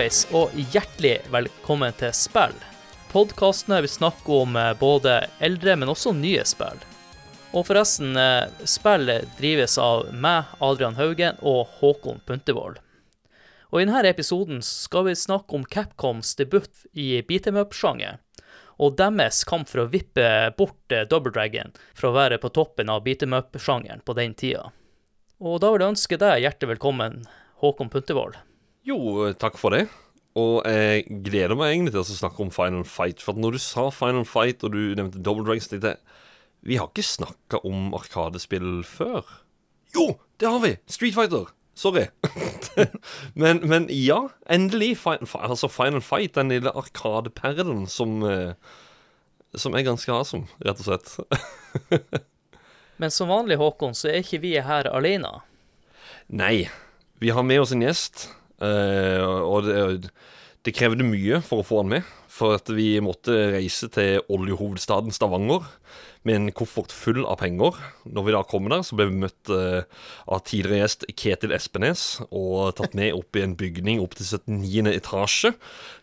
Hallais, og hjertelig velkommen til Spill. Podkasten her vil snakke om eh, både eldre, men også nye spill. Og forresten, spillet spill drives av meg, Adrian Haugen, og Håkon Puntervold. Og i denne episoden skal vi snakke om Capcoms debut i beat em up-sjanger, og deres kamp for å vippe bort eh, Double Dragon fra å være på toppen av beat em up-sjangeren på den tida. Og da vil jeg ønske deg hjertelig velkommen, Håkon Puntervold. Jo, takk for det. Og jeg gleder meg egentlig til å snakke om Final Fight. For når du sa Final Fight, og du nevnte Double Dragons, tenkte jeg Vi har ikke snakka om Arkadespill før. Jo, det har vi! Street Fighter. Sorry. men, men, ja, endelig. Final, altså Final Fight, den lille arkadeperlen som eh, Som er ganske awesome, rett og slett. men som vanlig, Håkon, så er ikke vi her alene. Nei. Vi har med oss en gjest. Uh, og det, det, krevde mye for å få han med. For at vi måtte reise til oljehovedstaden Stavanger med en koffert full av penger. Når vi da kom der, så ble vi møtt uh, av tidligere gjest Ketil Espenes og tatt med opp i en bygning opp til 79. etasje.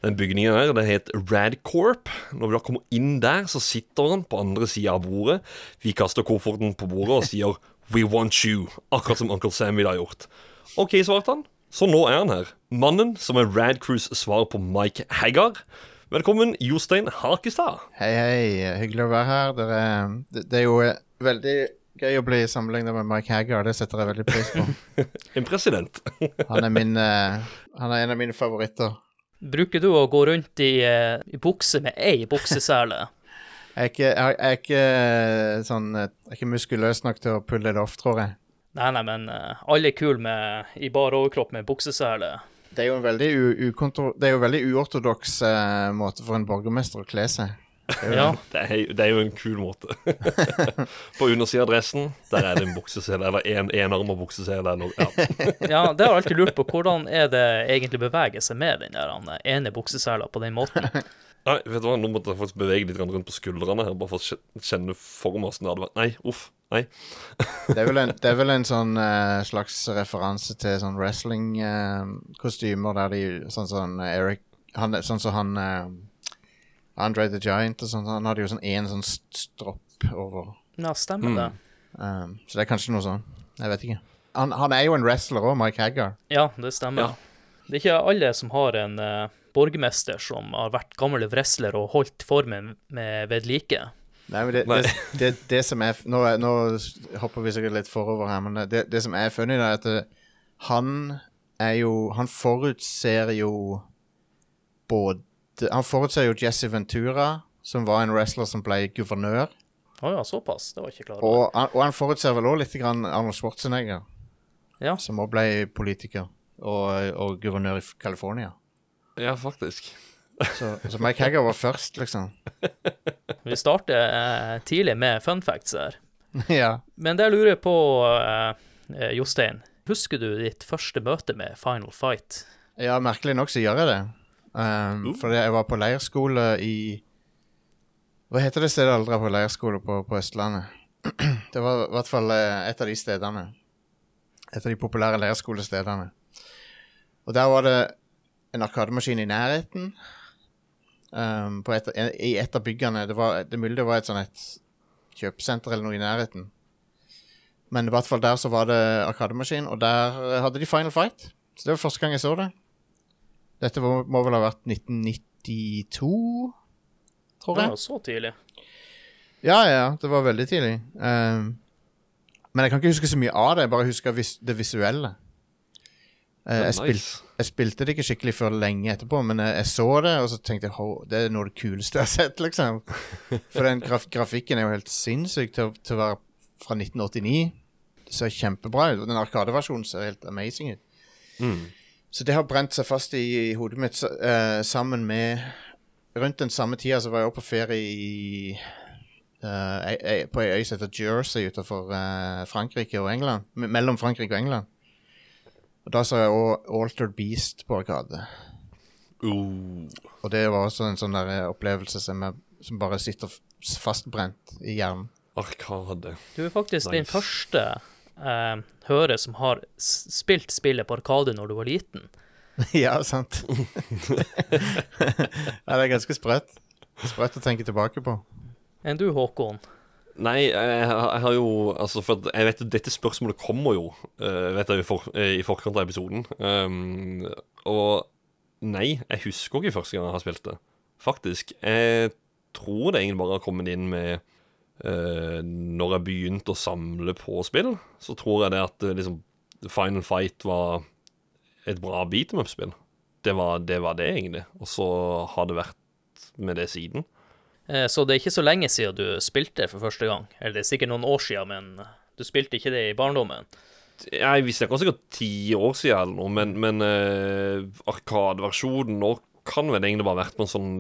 Den bygningen der, det het Radcorp. Når vi da kommer inn der, så sitter han på andre sida av bordet. Vi kaster kofferten på bordet og sier 'We want you', akkurat som Uncle Sam ville ha gjort. OK, svarte han. Så nå er han her. Mannen som er Rad Cruise svar på Mike Haggar. Velkommen, Jostein Hakestad. Hei, hei. Hyggelig å være her. Det er, det, det er jo eh, veldig gøy å bli sammenlignet med Mike Haggar. Det setter jeg veldig pris på. en president. han, er min, uh, han er en av mine favoritter. Bruker du å gå rundt i, uh, i bukse med ei buksesele? jeg er ikke, jeg er ikke sånn Jeg er ikke muskuløs nok til å pulle det off, tror jeg. Nei, nei, men uh, alle er kule med, i bar overkropp med buksesele. Det er jo en veldig, det veldig uortodoks uh, måte for en borgermester å kle seg. Det er, jo, ja. det, er, det er jo en kul måte. På undersida av dressen der er det en buksesele, eller en enarma buksesele. Eller, ja. ja, det har jeg alltid lurt på. Hvordan er det egentlig beveger seg med den der ene buksesela på den måten? Nei, vet du hva, nå måtte jeg faktisk bevege litt rundt på skuldrene her, bare for å kjenne formen. Nei, uff. Nei. det, er en, det, er vel en, sånn uh, slags referanse til sånn wrestling-kostymer uh, der de Sånn som uh, Eric han, Sånn som han Andre the Giant og sånn. Han hadde jo sånn én sånn stropp over. Ja, stemmer mm. det. Um, så det er kanskje noe sånn. Jeg vet ikke. Han, han er jo en wrestler òg, Mike Haggar. Ja, det stemmer. Ja. Det er ikke alle som har en borgermester som har vært gammel wrestler og holdt formen med ved like. Nei, men det, det, det, det som er nå, nå, hopper vi sikkert litt forover her, men det, som er funny, er at eh, han er jo Han forutser jo både Han forutser jo Jesse Ventura, som var en wrestler som ble guvernør. Å oh ja, såpass. Det var ikke klar over. Og, og han forutser vel òg litt grann Arnold Schwarzenegger, ja. som òg ble politiker og, og guvernør i California. Ja, faktisk. Så, så Mike Hagger var først, liksom. Vi starter eh, tidlig med fun facts her. ja. Men det jeg lurer på, eh, Jostein, husker du ditt første møte med Final Fight? Ja, merkelig nok så gjør jeg det. Um, uh. Fordi jeg var på leirskole i Hva heter det stedet aldri på leirskole på, på Østlandet? det var i hvert fall eh, et av de stedene. Et av de populære leirskolestedene. Og der var det en arkademaskin i nærheten. Um, et, I et av byggene. Det, var, det mulig det var et sånn et kjøpesenter eller noe i nærheten. Men i hvert fall der så var det arkademaskin, og der hadde de Final Fight. Så det var første gang jeg så det. Dette må, må vel ha vært 1992, tror jeg. Det var så tidlig. Ja, ja. Det var veldig tidlig. Um, men jeg kan ikke huske så mye av det. Jeg bare husker vis det visuelle. Uh, jeg, spil, jeg, spilte det ikke skikkelig før lenge etterpå, men jeg, jeg så det, og så tenkte jeg det er noe av det kuleste jeg har sett, liksom. For den graf grafikken er jo helt sinnssyk til, til, å være fra 1989. Det ser kjempebra ut. Den Arkadeversjonen ser helt amazing ut. Mm. Så det har brent seg fast i, i hodet mitt uh, sammen med Rundt den samme tida så var jeg også på ferie i uh, på ei øy som heter Jersey utenfor Frankrike og England. Mellom Frankrike og England. Og Da så jeg òg Altered Beast på Arkade. Uh. Og det var også en sånn der eh, opplevelse som, jeg, som bare sitter fastbrent i hjernen. Arkade. Du er faktisk nice. den første eh, hører som har spilt spillet på Arkade når du var liten. ja, sant. ja, det er ganske sprøtt. Sprøtt å tenke tilbake på. Enn du, Håkon? Nei, jeg, jeg har jo Altså, for jeg vet dette spørsmålet kommer jo uh, Vet jeg, for, eh, i forkant av episoden. Um, og nei, jeg husker ikke første gang jeg har spilt det. Faktisk. Jeg tror det egentlig bare har kommet inn med uh, Når jeg begynte å samle på spill, så tror jeg det at liksom Final Fight var et bra beat up-spill. Det, det var det, egentlig. Og så har det vært med det siden. Eh, Så det er ikke så lenge siden du spilte for første gang? Eller det er sikkert noen år siden, men du spilte ikke det i barndommen? Jeg visste ikke sikkert ti år siden eller noe, men, men eh, Arkadeversjonen nå kan vel egentlig bare vært på en sånn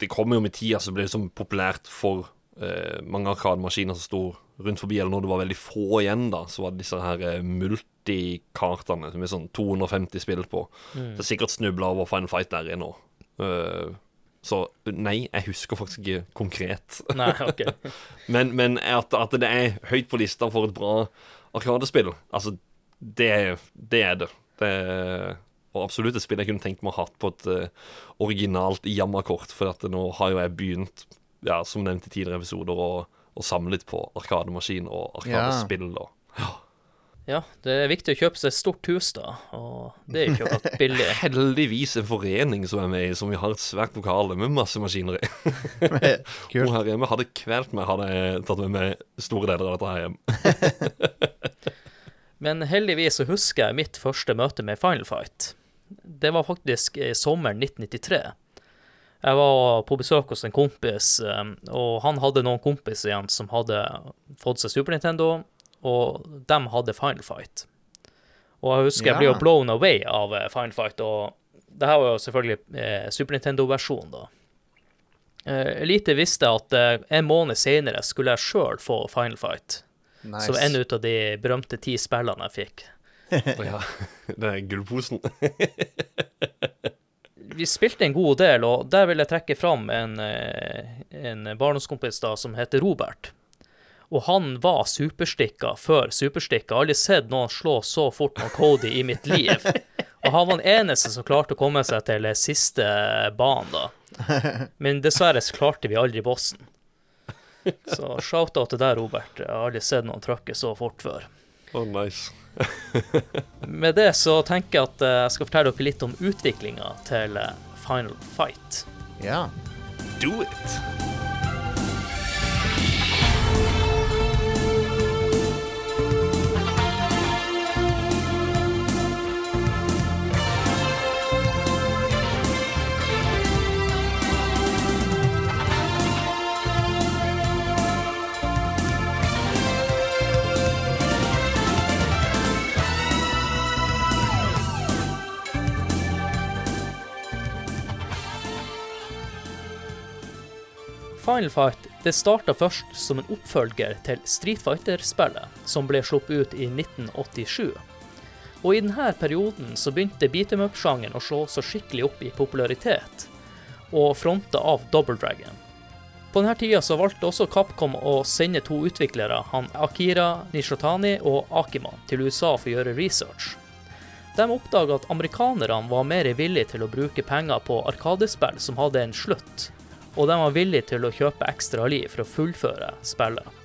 Det kommer jo med tida så ble det sånn populært for uh, mange arkademaskiner som sto rundt forbi, eller når det var veldig få igjen, da, så var det disse her uh, multikartene med sånn 250 spill på. Så jeg sikkert snubla over Final Fight der inne nå. Så nei, jeg husker faktisk ikke konkret. Nei, OK. Men, men at, at det er høyt på lista for et bra Arkadespill, altså, det, det er det. det er, og absolutt et spill jeg kunne tenkt meg å ha hatt på et uh, originalt jammerkort, for at nå har jo jeg begynt, ja, som nevnt i tidligere episoder, å, å samle litt på arkademaskin og arkadespill. og Ja, det er viktig å kjøpe seg et stort hus, da. Og det er ikke akkurat billig. Heldigvis en forening som er med i, som vi har et svært lokale med masse maskiner i. Hun Kult. her hjemme hadde kvelt meg hadde jeg tatt med meg store deler av dette her hjem. Men heldigvis så husker jeg mitt første møte med Final Fight. Det var faktisk i sommeren 1993. Jeg var på besøk hos en kompis, eh, og han hadde noen kompiser igjen som hadde fått seg Super Nintendo, og de hadde Final Fight. Og jeg husker jeg ble jo blown away av eh, Final Fight, og det her var jo selvfølgelig eh, Super Nintendo-versjonen, da. Eh, Lite visste at eh, en måned senere skulle jeg sjøl få Final Fight. Nice. Som en ut av de berømte ti spillene jeg fikk. Å ja, det er gullposen. Vi spilte en god del, og der vil jeg trekke fram en, eh, en barndomskompis da, som heter Robert. Og han var superstikka før superstikka. Jeg har aldri sett noen slå så fort mot Cody i mitt liv. Og han var den eneste som klarte å komme seg til siste banen, da. Men dessverre så klarte vi aldri bossen. Så shout-out til deg, Robert. Jeg har aldri sett noen trøkke så fort før. Å, nice. Med det så tenker jeg at eh, jeg skal fortelle dere litt om utviklinga til eh, Final Fight. Ja. Do it! Final Fight det starta først som en oppfølger til Street Fighter-spillet, som ble sluppet ut i 1987. Og i denne perioden så begynte beat em up-sjangeren å slå så skikkelig opp i popularitet, og fronta av Double Dragon. På denne tida så valgte også Capcom å sende to utviklere, han Akira Nishotani og Akiman, til USA for å gjøre research. De oppdaga at amerikanerne var mer villige til å bruke penger på arkadespill som hadde en slutt, og de var villige til å kjøpe ekstra liv for å fullføre spillet.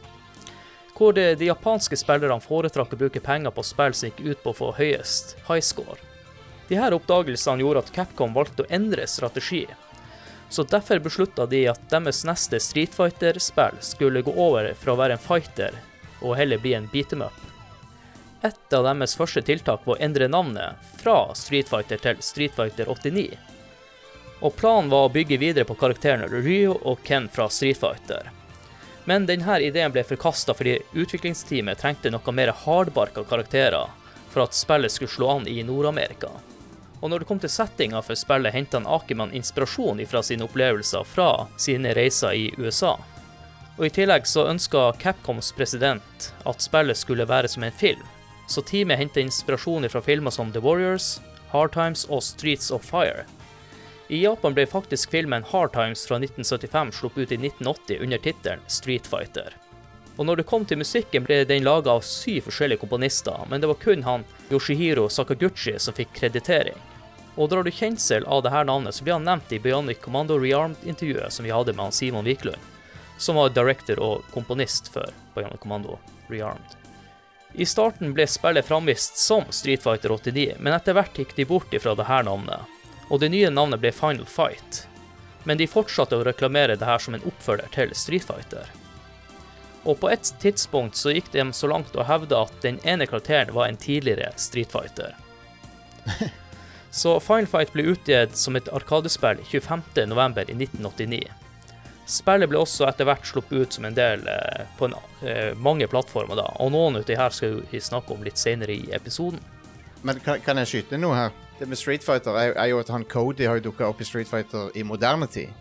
Hvor de, de japanske spillerne foretrakk å bruke penger på spill som gikk ut på å få høyest high score. Her oppdagelsene gjorde at Capcom valgte å endre strategi, så derfor beslutta de at deres neste Street Fighter-spill skulle gå over fra å være en fighter og heller bli en beat em up. Et av deres første tiltak var å endre navnet fra Street Fighter til Street Fighter 89. Og planen var å bygge videre på karakterene Ryo og Ken fra Street Fighter. Men denne ideen ble forkasta fordi utviklingsteamet trengte noe mer hardbarka karakterer for at spillet skulle slå an i Nord-Amerika. Og når det kom til settinga for spillet, henta Akeman inspirasjon fra sine opplevelser fra sine reiser i USA. Og I tillegg så ønska Capcoms president at spillet skulle være som en film, så teamet henta inspirasjon fra filmer som The Warriors, Hard Times og Streets of Fire. I Japan ble faktisk filmen Hard Times fra 1975 sluppet ut i 1980 under tittelen Street Fighter. Og når det kom til musikken, ble den laga av syv forskjellige komponister, men det var kun han Yoshihiro Sakaguchi som fikk kreditering. Og drar du kjensel av dette navnet, så blir han nevnt i Bionic Commando Rearmed-intervjuet som vi hadde med han Simon Wiklund, som var director og komponist for Bionic Commando Rearmed. I starten ble spillet framvist som Street Fighter 89, men etter hvert gikk de bort ifra dette navnet, og det nye navnet ble Final Fight. Men de fortsatte å reklamere det her som en oppfølger til Street Fighter. Og på et tidspunkt så gikk de så langt å hevde at den ene karakteren var en tidligere Street Fighter. Så Final Fight ble utgitt som et arkadespill 25.11. i 1989. Spillet ble også etter hvert sluppet ut som en del eh, på en, eh, mange plattformer, da, og noen av de her skal vi snakke om litt senere i episoden. Men kan, kan jeg skyte noe her? Det med Street Fighter er, er jo at han Cody har jo dukka opp i Street Fighter i moderne tid.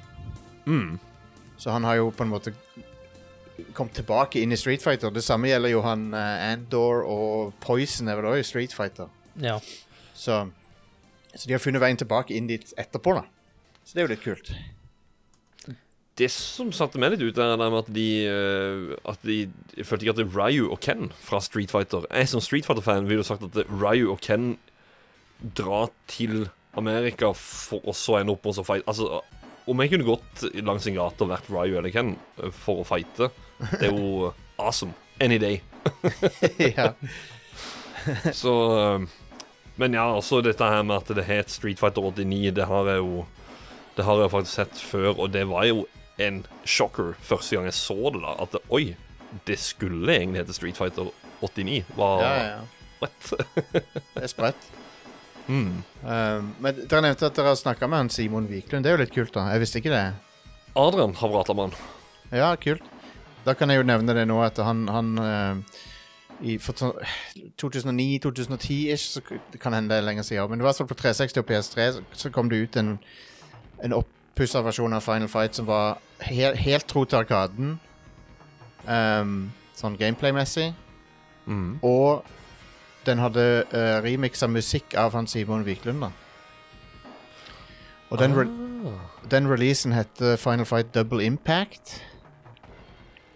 Mm. Så han har jo på en måte kommet tilbake inn i Street Fighter. Det samme gjelder jo han uh, Andor og Poison er vel også i Street Fighter. Ja. Så, så de har funnet veien tilbake inn dit etterpå, da. Så det er jo litt kult. Det som satte meg litt ut, er at de, eh, at de Jeg følte ikke at Ryu og Ken fra Street Fighter Jeg som Street Fighter-fan ville jo sagt at Ryu og Ken drar til Amerika for å så ende opp og så fight Altså, om jeg kunne gått langs en gate og vært Ryu eller Ken eh, for å fighte, det er jo awesome. Any day. ja. Så eh, Men ja, også dette her med at det het Street Fighter 89, det har jeg jo Det har jeg faktisk sett før, og det var jo en shocker første gang jeg så det. da At oi, det skulle egentlig hete Street Fighter 89. Var ja, ja. what? Det er sprøtt. Mm. Um, men dere nevnte at dere har snakka med han Simon Wiklund. Det er jo litt kult, da. Jeg visste ikke det. Adrian har prata med han. Ja, kult. Da kan jeg jo nevne det nå at han, han uh, i 2009-2010-ish, så kan hende det er lenger siden, men i hvert fall på 360 og PS3 så, så kom det ut en, en oppussa versjon av Final Fight som var he helt tro til Arkaden, um, sånn gameplay-messig, Mm. og den hadde uh, remiksa musikk av han Simon Wiklund, da. Og den, re Ah. den releasen heter Final Fight Double Impact.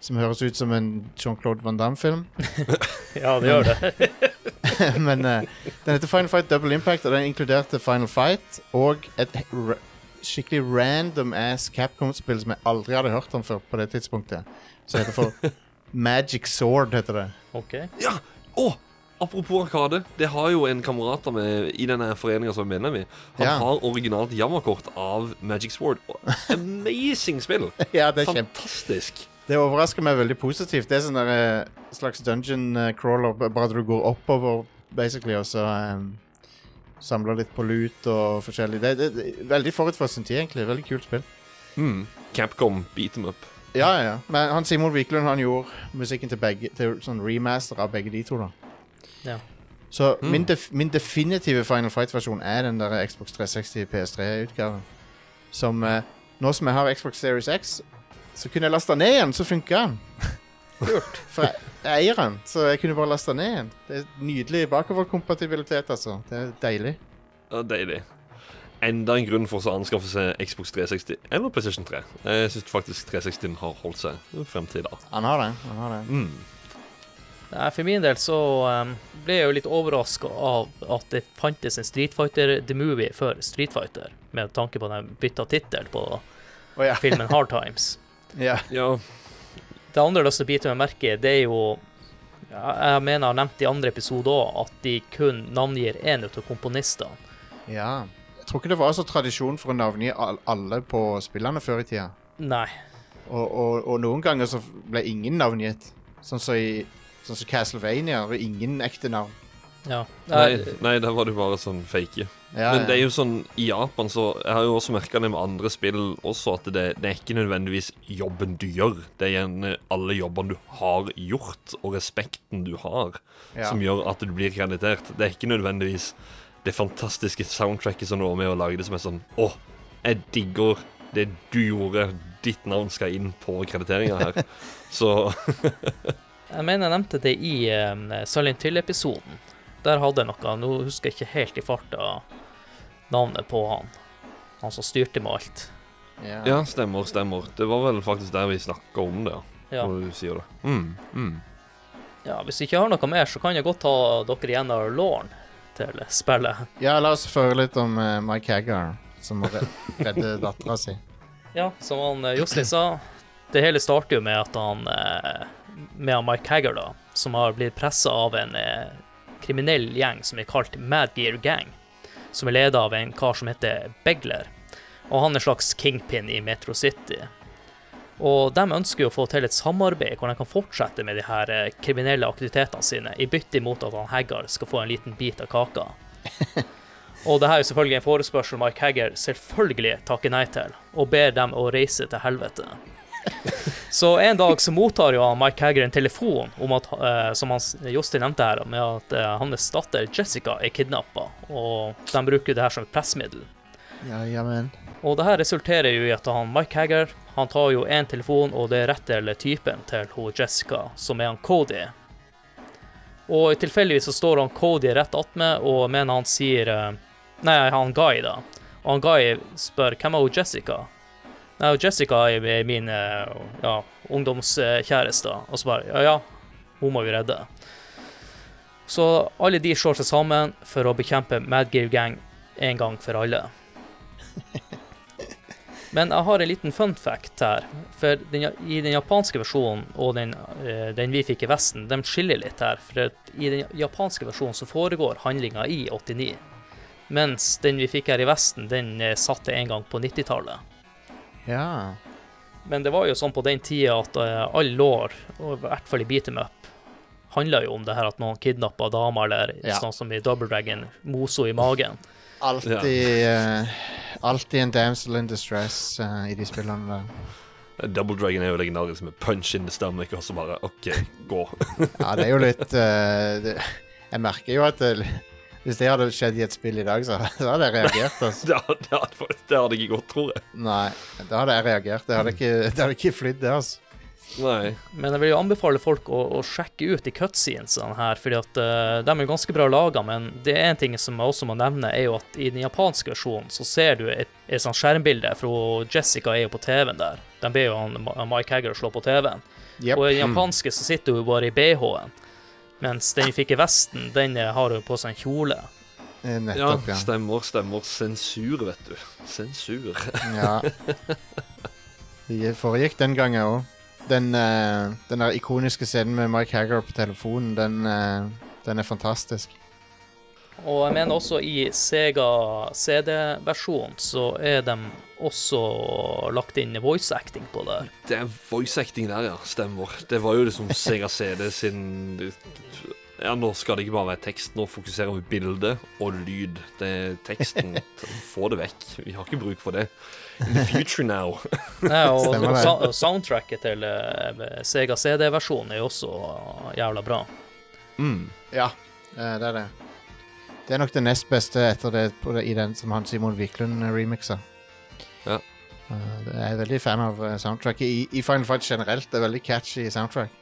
Som høres ut som en Jean-Claude Van Damme-film. ja, det gjør det. Men uh, den heter Final Fight Double Impact, og den inkluderte Final Fight og et skikkelig random ass Capcom-spill som jeg aldri hadde hørt om før på det tidspunktet. Som heter for Magic Sword, heter det. OK. Ja! Å! Apropos Arkade. Det har jo en kamerat av meg i denne foreninga som er medlem i. Han Ja. har originalt Yammer-kort av Magic Sword. Og Amazing spill! ja, det er kjempe... Fantastisk. Det overrasker meg veldig positivt. Det er sånn der, eh, slags dungeon eh, crawler, b- bare at du går oppover, basically, og så um, samler litt på loot og forskjellig. Det, det, det er veldig forut for sin tid, egentlig. Veldig kult spill. Mm. Capcom beat them up. Ja, ja, ja. Men han Simon Wiklund han gjorde musikken til begge Til sånn remaster av begge de to, da. Ja. Så Mm. min, def min definitive Final Fight-versjon er den der Xbox 360 PS3-utgaven. Som eh, Nå som jeg har Xbox Series X, så kunne jeg laste ned igjen, så funka den. Kult. For jeg, jeg eier den, så jeg kunne bare laste ned igjen. Det er Nydelig bakoverkompatibilitet, altså. Det er deilig. Ja, deilig. Enda en grunn for å anskaffe seg Xbox 360 eller PlayStation 3. Jeg syns faktisk 360 har holdt seg frem til i dag. Han har det. han har det. Mm. Nei, For min del så um, ble jeg jo litt overraska av at det fantes en Street Fighter The Movie før Street Fighter, med tanke på den bytta tittel på oh, ja. filmen Hard Times. ja. Ja, Det andre jeg har lyst til å bite meg merke i, det er jo Jeg mener jeg har nevnt i andre episoder òg at de kun navngir én av komponistene. ja. Jeg tror ikke det var så tradisjon for å navngi alle på spillene før i tida. Nei. Og, og, og noen ganger så ble ingen navngitt. Sånn som i sånn som Castlevania. har ingen ekte navn. Ja. Nei, Nei, der var det bare sånn fake. Ja, Men det er jo sånn i Japan så Jeg har jo også merka det med andre spill også, at det, det er ikke nødvendigvis jobben du gjør. Det er gjerne alle jobbene du har gjort, og respekten du har, Ja. som gjør at du blir kreditert. Det er ikke nødvendigvis det fantastiske soundtracket som du var med og lagde, som er sånn Å, jeg digger det du gjorde. Ditt navn skal inn på krediteringa her. Så jeg mener jeg nevnte det i um, Silent Hill-episoden. Der hadde jeg noe Nå husker jeg ikke helt i farta navnet på han. Han som styrte med alt. ja. ja, stemmer, stemmer. Det var vel faktisk der vi snakka om det, ja. Ja. Når du sier det. Mm, mm. ja, Hvis jeg ikke har noe mer, så kan jeg godt ta dere igjen av Lorn til spillet. Ja, la oss høre litt om uh, Mike Haggar, som må redde dattera si. Ja, som han uh, Jostein sa, det hele starter jo med at han eh, Med Mike Hagger, da, som har blitt pressa av en eh, kriminell gjeng som er kalt Mad Gear Gang, som er leda av en kar som heter Begler. Og han er en slags kingpin i Metro City. Og de ønsker jo å få til et samarbeid hvor de kan fortsette med de her eh, kriminelle aktivitetene sine, i bytte imot at han Haggar skal få en liten bit av kaka. Og det her er jo selvfølgelig en forespørsel Mike Hagger selvfølgelig takker nei til, og ber dem å reise til helvete. Så en dag så mottar jo Mike Hagger en telefon om at, eh, som han, Jostein nevnte her, med at eh, hans datter Jessica er kidnappa, og de bruker det her som et pressmiddel. Ja, ja, men Og det her resulterer jo i at han Mike Hagger han tar jo en telefon, og det er rett til typen til hun Jessica, som er han Cody. Og tilfeldigvis så står han Cody rett attmed, og mener han sier eh, Nei, han Guy, da. Og han Guy spør hvem er hun Jessica? Nei, og Jessica er min eh, ja, ungdomskjæreste. Og så bare Ja, ja, hun må vi redde. Så alle de slår seg sammen for å bekjempe Mad Gear Gang en gang for alle. Men jeg har en liten fun fact her. For den, i den japanske versjonen og den, eh, den vi fikk i Vesten, de skiller litt her. For i den japanske versjonen så foregår handlinga i 89. Mens den vi fikk her i Vesten, den eh, satte en gang på 90-tallet. Ja. Men det var jo sånn på den tida at uh, all lår, og i hvert fall i Beat 'em Up, handla jo om det her at noen kidnappa damer, eller Ja. sånn som i Double Dragon, moso i magen. Alltid eh, Alltid en damsel in distress uh, i de spillene der. Double Dragon er jo legendarisk med punch in the stomach, og så bare OK, gå. Ja, det er jo litt eh, det, Jeg merker jo at det, hvis det hadde skjedd i et spill i dag, så, så hadde jeg reagert. Altså. det, hadde, det, hadde, det hadde ikke gått, tror jeg. Nei, da hadde jeg reagert. Det hadde ikke, det hadde ikke flydd, det. altså. Nei. Men jeg vil jo anbefale folk å, å sjekke ut de cutscenesene her, fordi at uh, de er ganske bra laga. Men det er en ting som jeg også må nevne, er jo at i den japanske versjonen så ser du et, et sånt skjermbilde, for Jessica er jo på TV-en der. De ber jo han, Mike Hagger slå på TV-en. Yep. Og i den japanske så sitter hun bare i BH-en. Mens den vi fikk i Vesten, den har jo på seg en kjole. Eh, Ja, Nettopp, ja. stemmer, stemmer. Sensur, vet du. Sensur. ja. Det foregikk den gangen òg. Den, uh, den der ikoniske scenen med Mike Haggar på telefonen, den, uh, den er fantastisk. Og jeg mener også i Sega CD-versjonen så er de også lagt inn voice acting på det. Det er voice acting der, ja. Stemmer. Det var jo liksom Sega CD sin Ja, nå skal det ikke bare være tekst, nå fokuserer vi bilde og lyd. Det er teksten. Få det vekk. Vi har ikke bruk for det. In the future now. Nei, og, og soundtracket til eh, Sega CD-versjonen er jo også jævla bra. Mm. Ja, eh, det er det. Det er nok det nest beste etter det på det, i den som han Simon Wiklund eh, remixer. Ja. Uh, jeg er veldig fan av eh, soundtracket. I, I Final Fight generelt det er veldig catchy soundtrack.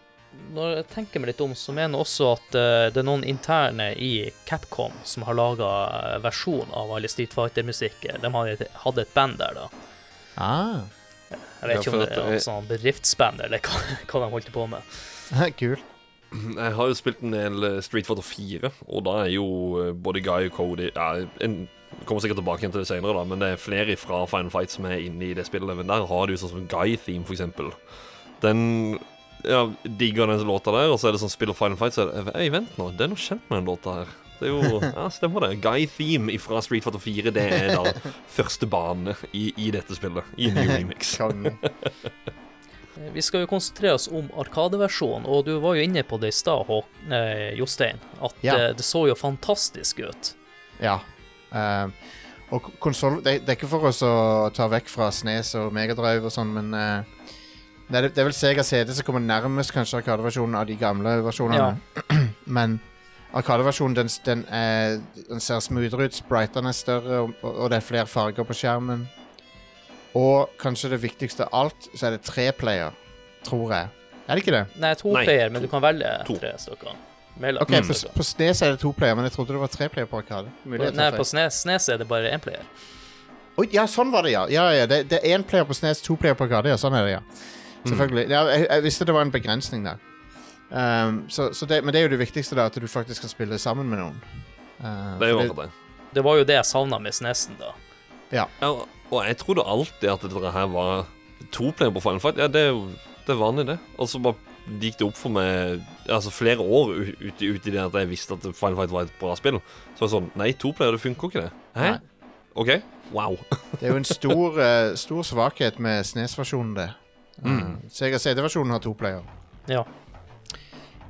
Når jeg tenker meg litt om, så mener jeg også at uh, det er noen interne i Capcom som har laga versjon av alle Street Fighter-musikk. De hadde, et band der, da. Ah, Jeg vet Ja, ikke om det er et sånn bedriftsband eller hva, hva de holdt på med. Kul. Jeg har jo spilt en del eh, Street Fighter 4, og da er jo eh, både Guy og Cody ja, en, Kommer sikkert tilbake igjen til det senere, da, men det er flere fra Final Fight som er inne i det spillet. Men der har du sånn som Guy-theme, eksempel. Den ja, digger den låta der, og så er det sånn spiller Final Fight, så er det Hei, vent nå, det er noe kjent med den låta her. Det er jo Ja, stemmer det. Guy-theme fra Street Fighter 4, det er da første bane i, i dette spillet. I ny remix. Konge. Vi skal jo konsentrere oss om Arkadeversjonen, og du var jo inne på det i stad, eh, Jostein, at Ja. det, det så jo fantastisk ut. Ja. Uh, og konsoll det, det er ikke for oss å ta vekk fra Snes og Megadrive og sånn, men uh, det, er, det er vel Sega CD som kommer nærmest kanskje Arkadeversjonen av de gamle versjonene. men Arkadeversjonen den, den, er- den ser smoothere ut, spritene er større, og, og det er flere farger på skjermen. Og kanskje det viktigste av alt, så er det tre player, tror jeg. Er det ikke det? Nei, to Nei, player, men du kan velge To. tre stykker. Mellom Ok, på, på Snes er det to player, men jeg trodde det var tre player på Arkade. Mulig Nei, på Snes, Snes er det bare én player. Oi, ja, sånn var det, ja. ja, ja det, det er én player på Snes, to player på Arkade. Ja, sånn er det, ja. Selvfølgelig. Ja, jeg, jeg visste det var en begrensning der. Um, så, så det, men det er jo det viktigste, da, at du faktisk kan spille sammen med noen. Uh, Det er jo det. Det var jo det jeg savna med Snesen, da. Ja, og jeg trodde alltid at dette her var toplayer på Final Fight. Ja, det er jo det er vanlig, det. Og så bare gikk det opp for meg Altså flere år ute ut, i- det at jeg visste at Final Fight var et bra spill. Så var det sånn Nei, toplayer, det funker ikke, det. Hæ? Nei. OK. Wow. Det er jo en stor, uh, stor svakhet med SNES-versjonen, det. Mm. Eh, Sega CD-versjonen har to player. Ja.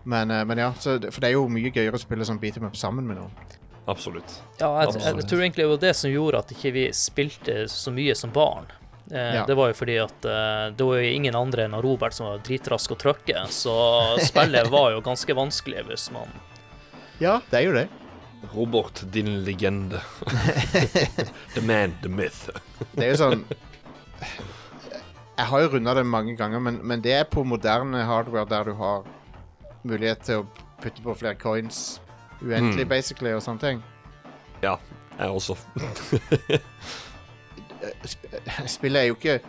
Men, uh, men ja, så, for det er jo mye gøyere å spille sånn beat em up sammen med noen. Absolutt. Ja, jeg, jeg, tror egentlig det var det som gjorde at ikke vi spilte så mye som barn. Eh, Ja. Det var jo fordi at eh, det var jo ingen andre enn Robert som var dritrask å trykke, så spillet var jo ganske vanskelig hvis man Ja, det er jo det. Robert, din legende. the man, the myth. Det er jo sånn Jeg har jo runda det mange ganger, men, men det er på moderne hardware der du har mulighet til å putte på flere coins uendelig, Mm. basically, og sånne ting. Ja, jeg også. Spillet er jo ikke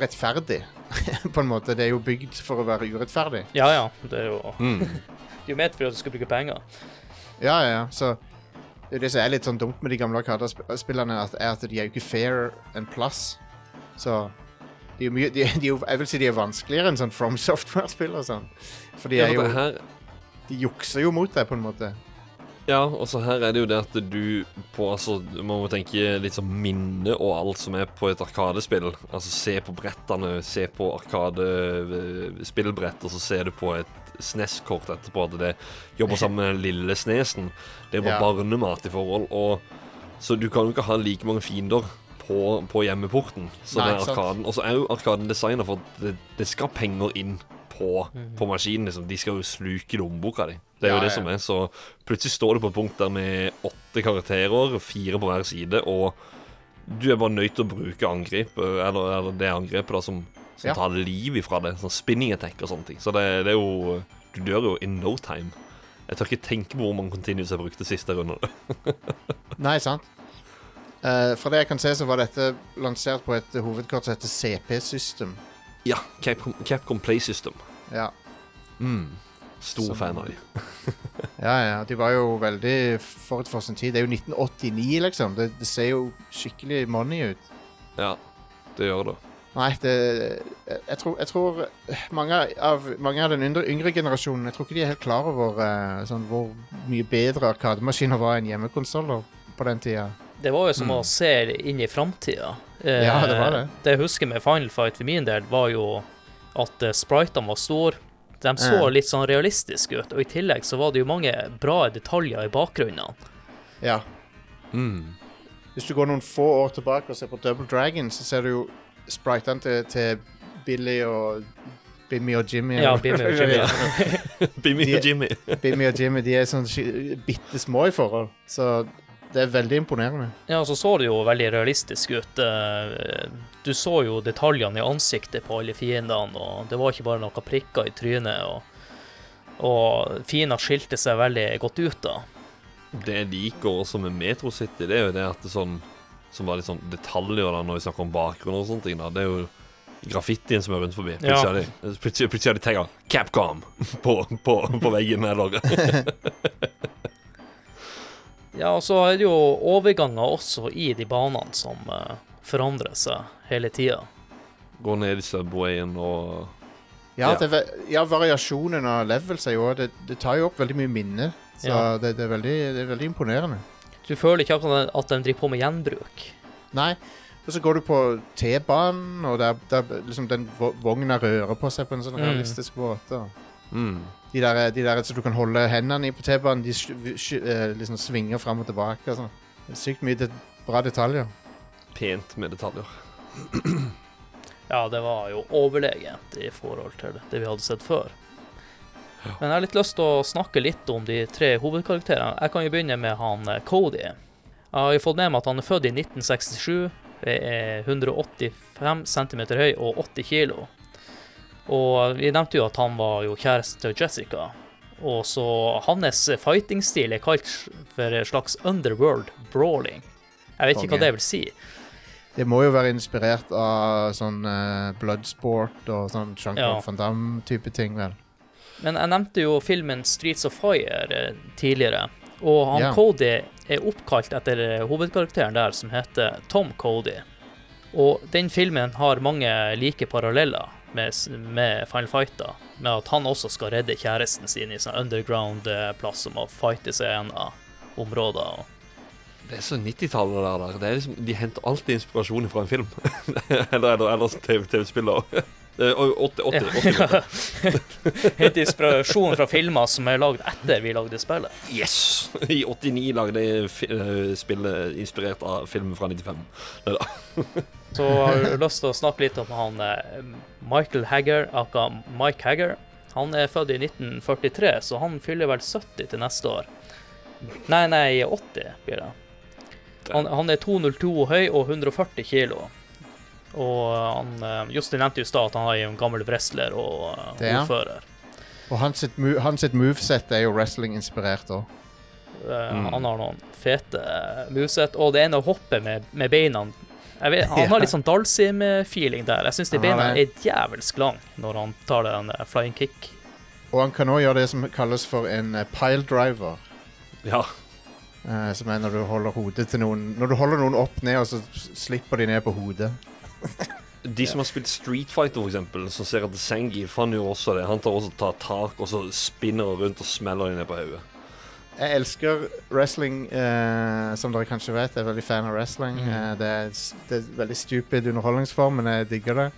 rettferdig, på en måte. Det er jo bygd for å være urettferdig. Ja ja, det er jo, Mm. det er jo ment for at du skal bruke penger. Ja, ja, ja. Så det er det som er litt sånn dumt med de gamle Arkada-spillerne, er at de er jo ikke fair en plass. Så de er jo mye de, de er Jeg vil si de er vanskeligere enn sånn From Software-spill og sånn. For de er jo her De jukser jo mot deg, på en måte. Ja, og så her er det jo det at du på Altså, man må tenke litt sånn minne og alt som er på et arkadespill. Altså se på brettene, se på arkadespillbrett, og så ser du på et SNES-kort etterpå at det jobber sammen med den lille snesen. Det er bare Ja. barnemat i forhold. Og Så du kan jo ikke ha like mange fiender på, på hjemmeporten som Nei, er arkaden. Og så er jo arkaden designa for at det, det skal penger inn på, på maskinen. Liksom. De skal jo sluke lommeboka di. Det er Ja, jo det ja. som er. Så plutselig står du på et punkt der med åtte karakterer, fire på hver side, og du er bare nødt til å bruke angrep, eller, eller det angrepet da som, som Ja. tar liv ifra det. Sånn spinning attack og sånne ting. Så det, det er jo Du dør jo in no time. Jeg tør ikke tenke på hvor mange continues jeg brukte siste runde. Nei, sant? Uh, fra det jeg kan se, så var dette lansert på et hovedkort som heter CP System. Ja, Capcom, Capcom Play System. Ja. Stor Som- fan av de. ja, ja. De var jo veldig forut for sin tid. Det er jo 1989, liksom. Det, det ser jo skikkelig money ut. Ja, det gjør det. Nei, det Jeg tror, jeg tror mange, av, mange av den yngre, yngre generasjonen Jeg tror ikke de er helt klar over eh, sånn, hvor mye bedre arkademaskiner var enn hjemmekonsoller på den tida. Det var jo som Mm. å se inn i framtida. Ja, det var det. Det jeg husker med Final Fight for min del, var jo at eh, spritene var store. De så mm. litt sånn realistiske ut, og i tillegg så var det jo mange bra detaljer i bakgrunnen. Ja. Mm. Hvis du går noen få år tilbake og ser på Double Dragon, så ser du jo spritene til, til Billy og Bimmy og Jimmy. Ja, Bimmy og Jimmy. Ja. Bimmy og Jimmy. Bimmy og Jimmy de er sånn bitte små i forhold, så det er veldig imponerende. Ja, så så det jo veldig realistisk ut. Eh, Du så jo detaljene i ansiktet på alle fiendene, og det var ikke bare noen prikker i trynet. Og, og fiendene skilte seg veldig godt ut, da. Det jeg liker også med Metro City, det er jo det at det sånn Som var litt sånn detaljer da når vi snakker om bakgrunn og sånne ting. da Det er jo graffitien som er rundt forbi. Plutselig Ja. har de, plutselig, plutselig tagga 'Capcom' på, på, på veggen. Eller Ja, og så er det jo overganger også i de banene som uh, forandrer seg hele tida. gå ned i Subwayen og Ja, Ja. Det ja variasjonen av levels er jo det, det tar jo opp veldig mye minne. Så Ja. det, det, er veldig, det er veldig imponerende. Du føler ikke akkurat at de driver på med gjenbruk. Nei. Og så går du på T-banen, og der, der liksom den vo- vogna rører på seg på en sånn Mm. realistisk måte. mm. De der, de der så du kan holde hendene i på T-banen, de eh, liksom svinger fram og tilbake. er Sykt mye det, bra detaljer. Pent med detaljer. Ja, det var jo overlegent i forhold til det vi hadde sett før. Men jeg har litt lyst til å snakke litt om de tre hovedkarakterene. Jeg kan jo begynne med han eh, Cody. Jeg har jo fått med meg at han er født i 1967, er 185 cm høy og 80 kg. Og vi nevnte jo at han var jo kjæresten til Jessica. Og så hans fighting-stil er kalt for en slags underworld brawling. Jeg vet ikke Konge. hva det vil si. Det må jo være inspirert av sånn uh, Bloodsport og sånn Jean-Claude Ja. Van Damme-type ting, vel. Men jeg nevnte jo filmen Streets of Fire eh, tidligere. Og han yeah. Cody er oppkalt etter eh, hovedkarakteren der, som heter Tom Cody. Og den filmen har mange like paralleller med, med Final Fight, da. Med at han også skal redde kjæresten sin i sånn underground-plass som må fighte seg gjennom områder. Det er så 90-tallet der. der. Det er liksom, de henter alltid inspirasjon fra en film. eller eller, eller TV TV-spill. da. Eh, og 80, 80, 80. Hente inspirasjon fra filmer som er lagd etter vi lagde spillet. Yes! I 89 lagde jeg eh, spillet inspirert av filmen fra 95. Neida. Så har du lyst til å snakke litt om han eh, Michael Hagger, aka Mike Hagger. Han er født i 1943, så han fyller vel 70 til neste år. Nei, nei, 80 blir det. Han, han er 202 høy og 140 kilo. Og han, eh, Justin nevnte jo i stad at han er en gammel wrestler og eh, Det er ordfører. Og hans sitt, hans sitt moveset er jo wrestling-inspirert òg. Eh, Mm. Han har noen fete moveset, og det ene hoppet hoppe med, med beina vet, Han har litt sånn Dalsim-feeling der. Jeg syns de beina er djevelsk lang når han tar den eh, flying kick. Og han kan òg gjøre det som kalles for en eh, pile driver. Ja. Uh, som er når du holder hodet til noen Når du holder noen opp ned, og så slipper de ned på hodet. De som har spilt Street Fighter, for eksempel, som ser at Sengi fant jo også det. Han tar også tar tak og så spinner han rundt og smeller de ned på hodet. Jeg elsker wrestling, eh, som dere kanskje vet. Jeg er veldig fan av wrestling. Mm. Eh, det, er, det er veldig stupid underholdningsform, men jeg digger det.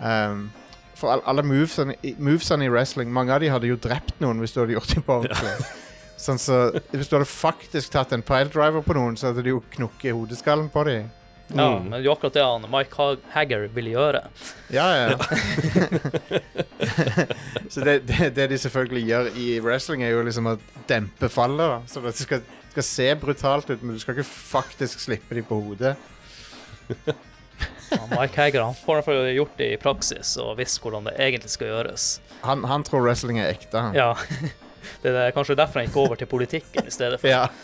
Um, for all, alle movesene, movesene i wrestling Mange av de hadde jo drept noen hvis du hadde gjort dem på ordentlig. Sånn så, Hvis du hadde faktisk tatt en piledriver på noen, så hadde de jo knukket hodeskallen på dem. Ja, Mm. men det er jo akkurat det han Mike Ha- Hagger ville gjøre. Ja, ja. så det, det, det de selvfølgelig gjør i wrestling, er jo liksom å dempe fallet. da Så det skal, skal se brutalt ut, men du skal ikke faktisk slippe dem på hodet. ja, Mike Hagger han får iallfall gjort det i praksis og visst hvordan det egentlig skal gjøres. Han, han tror wrestling er ekte, han. Ja, Det er kanskje derfor han gikk over til politikken i stedet for. Ja.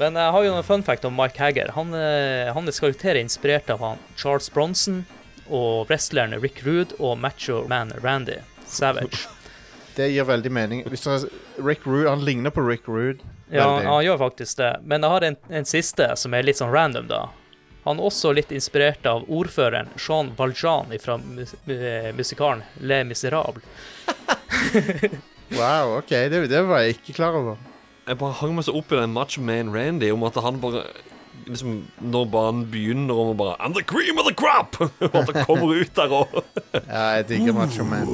Men jeg har jo en fun fact om Mike Hagger. Han, eh, hans karakter er inspirert av han Charles Bronson og wrestlerne Rick Rude og Macho Man Randy Savage. Det gir veldig mening. Rick Rude, Han ligner på Rick Rude. Ja, han, han gjør faktisk det. Men jeg har en, en siste som er litt sånn random, da. Han er også litt inspirert av ordføreren Jean Valjean fra mus eh, musikalen Le Miserable. Wow, OK. Det, det var jeg ikke klar over. Jeg bare hang meg så opp i den Macho Man Randy om at han bare liksom, Når banen begynner og man bare I'm the cream of the crop! og at han kommer ut der og Ja, jeg digger Macho Man.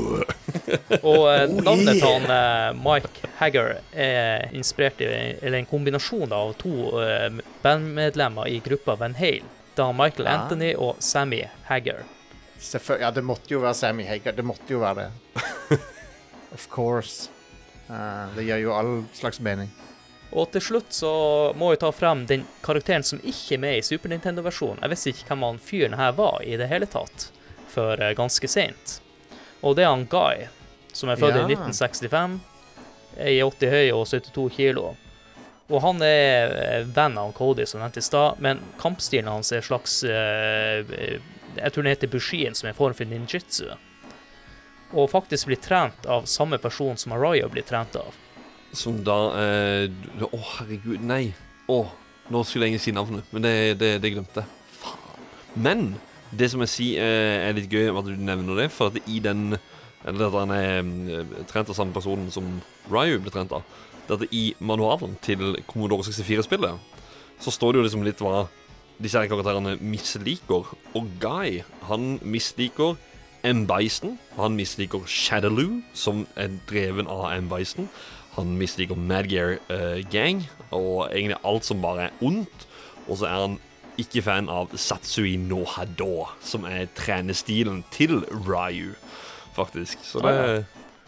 Og eh, navnet til han eh, Mike Hagger er inspirert i Eller en kombinasjon av to eh, bandmedlemmer i gruppa Van Hale. Da Michael Ah. Anthony og Sammy Hagger. Selvfø- Ja, det måtte jo være Sammy Hagger. Det måtte jo være det. of course. Uh, det gir jo all slags mening. Og til slutt så må jeg ta frem den karakteren som ikke er med i Super Nintendo-versjonen. Jeg visste ikke hvem han fyren her var i det hele tatt, før eh, ganske seint. Og det er han Guy, som er født Ja. i 1965, er i 80 høy og 72 kilo. Og han er eh, venn av Cody, som nevnt i stad, men kampstilen hans er slags eh, Jeg tror den heter Bushien, som er en form for ninjitsu. Og faktisk blir trent av samme person som Araya blir trent av. Som da eh, oh, herregud, nei. Å, nå skulle jeg si navnet, men det, det, det glemte jeg. Faen. Men det som jeg sier eh, er litt gøy at du nevner det, for at i den Eller at han er eh, trent av samme personen som Ryu ble trent av. Det at i manualen til Commodore 64-spillet så står det jo liksom litt hva disse her karakterene misliker. Og Guy, han misliker M. Bison. Han misliker Shadaloo, som er dreven av M. Bison. Han misliker Madgear uh, Gang og egentlig alt som bare er ondt. Og så er han ikke fan av Satsui no Hado, som er trenestilen til Ryu, faktisk. Så det er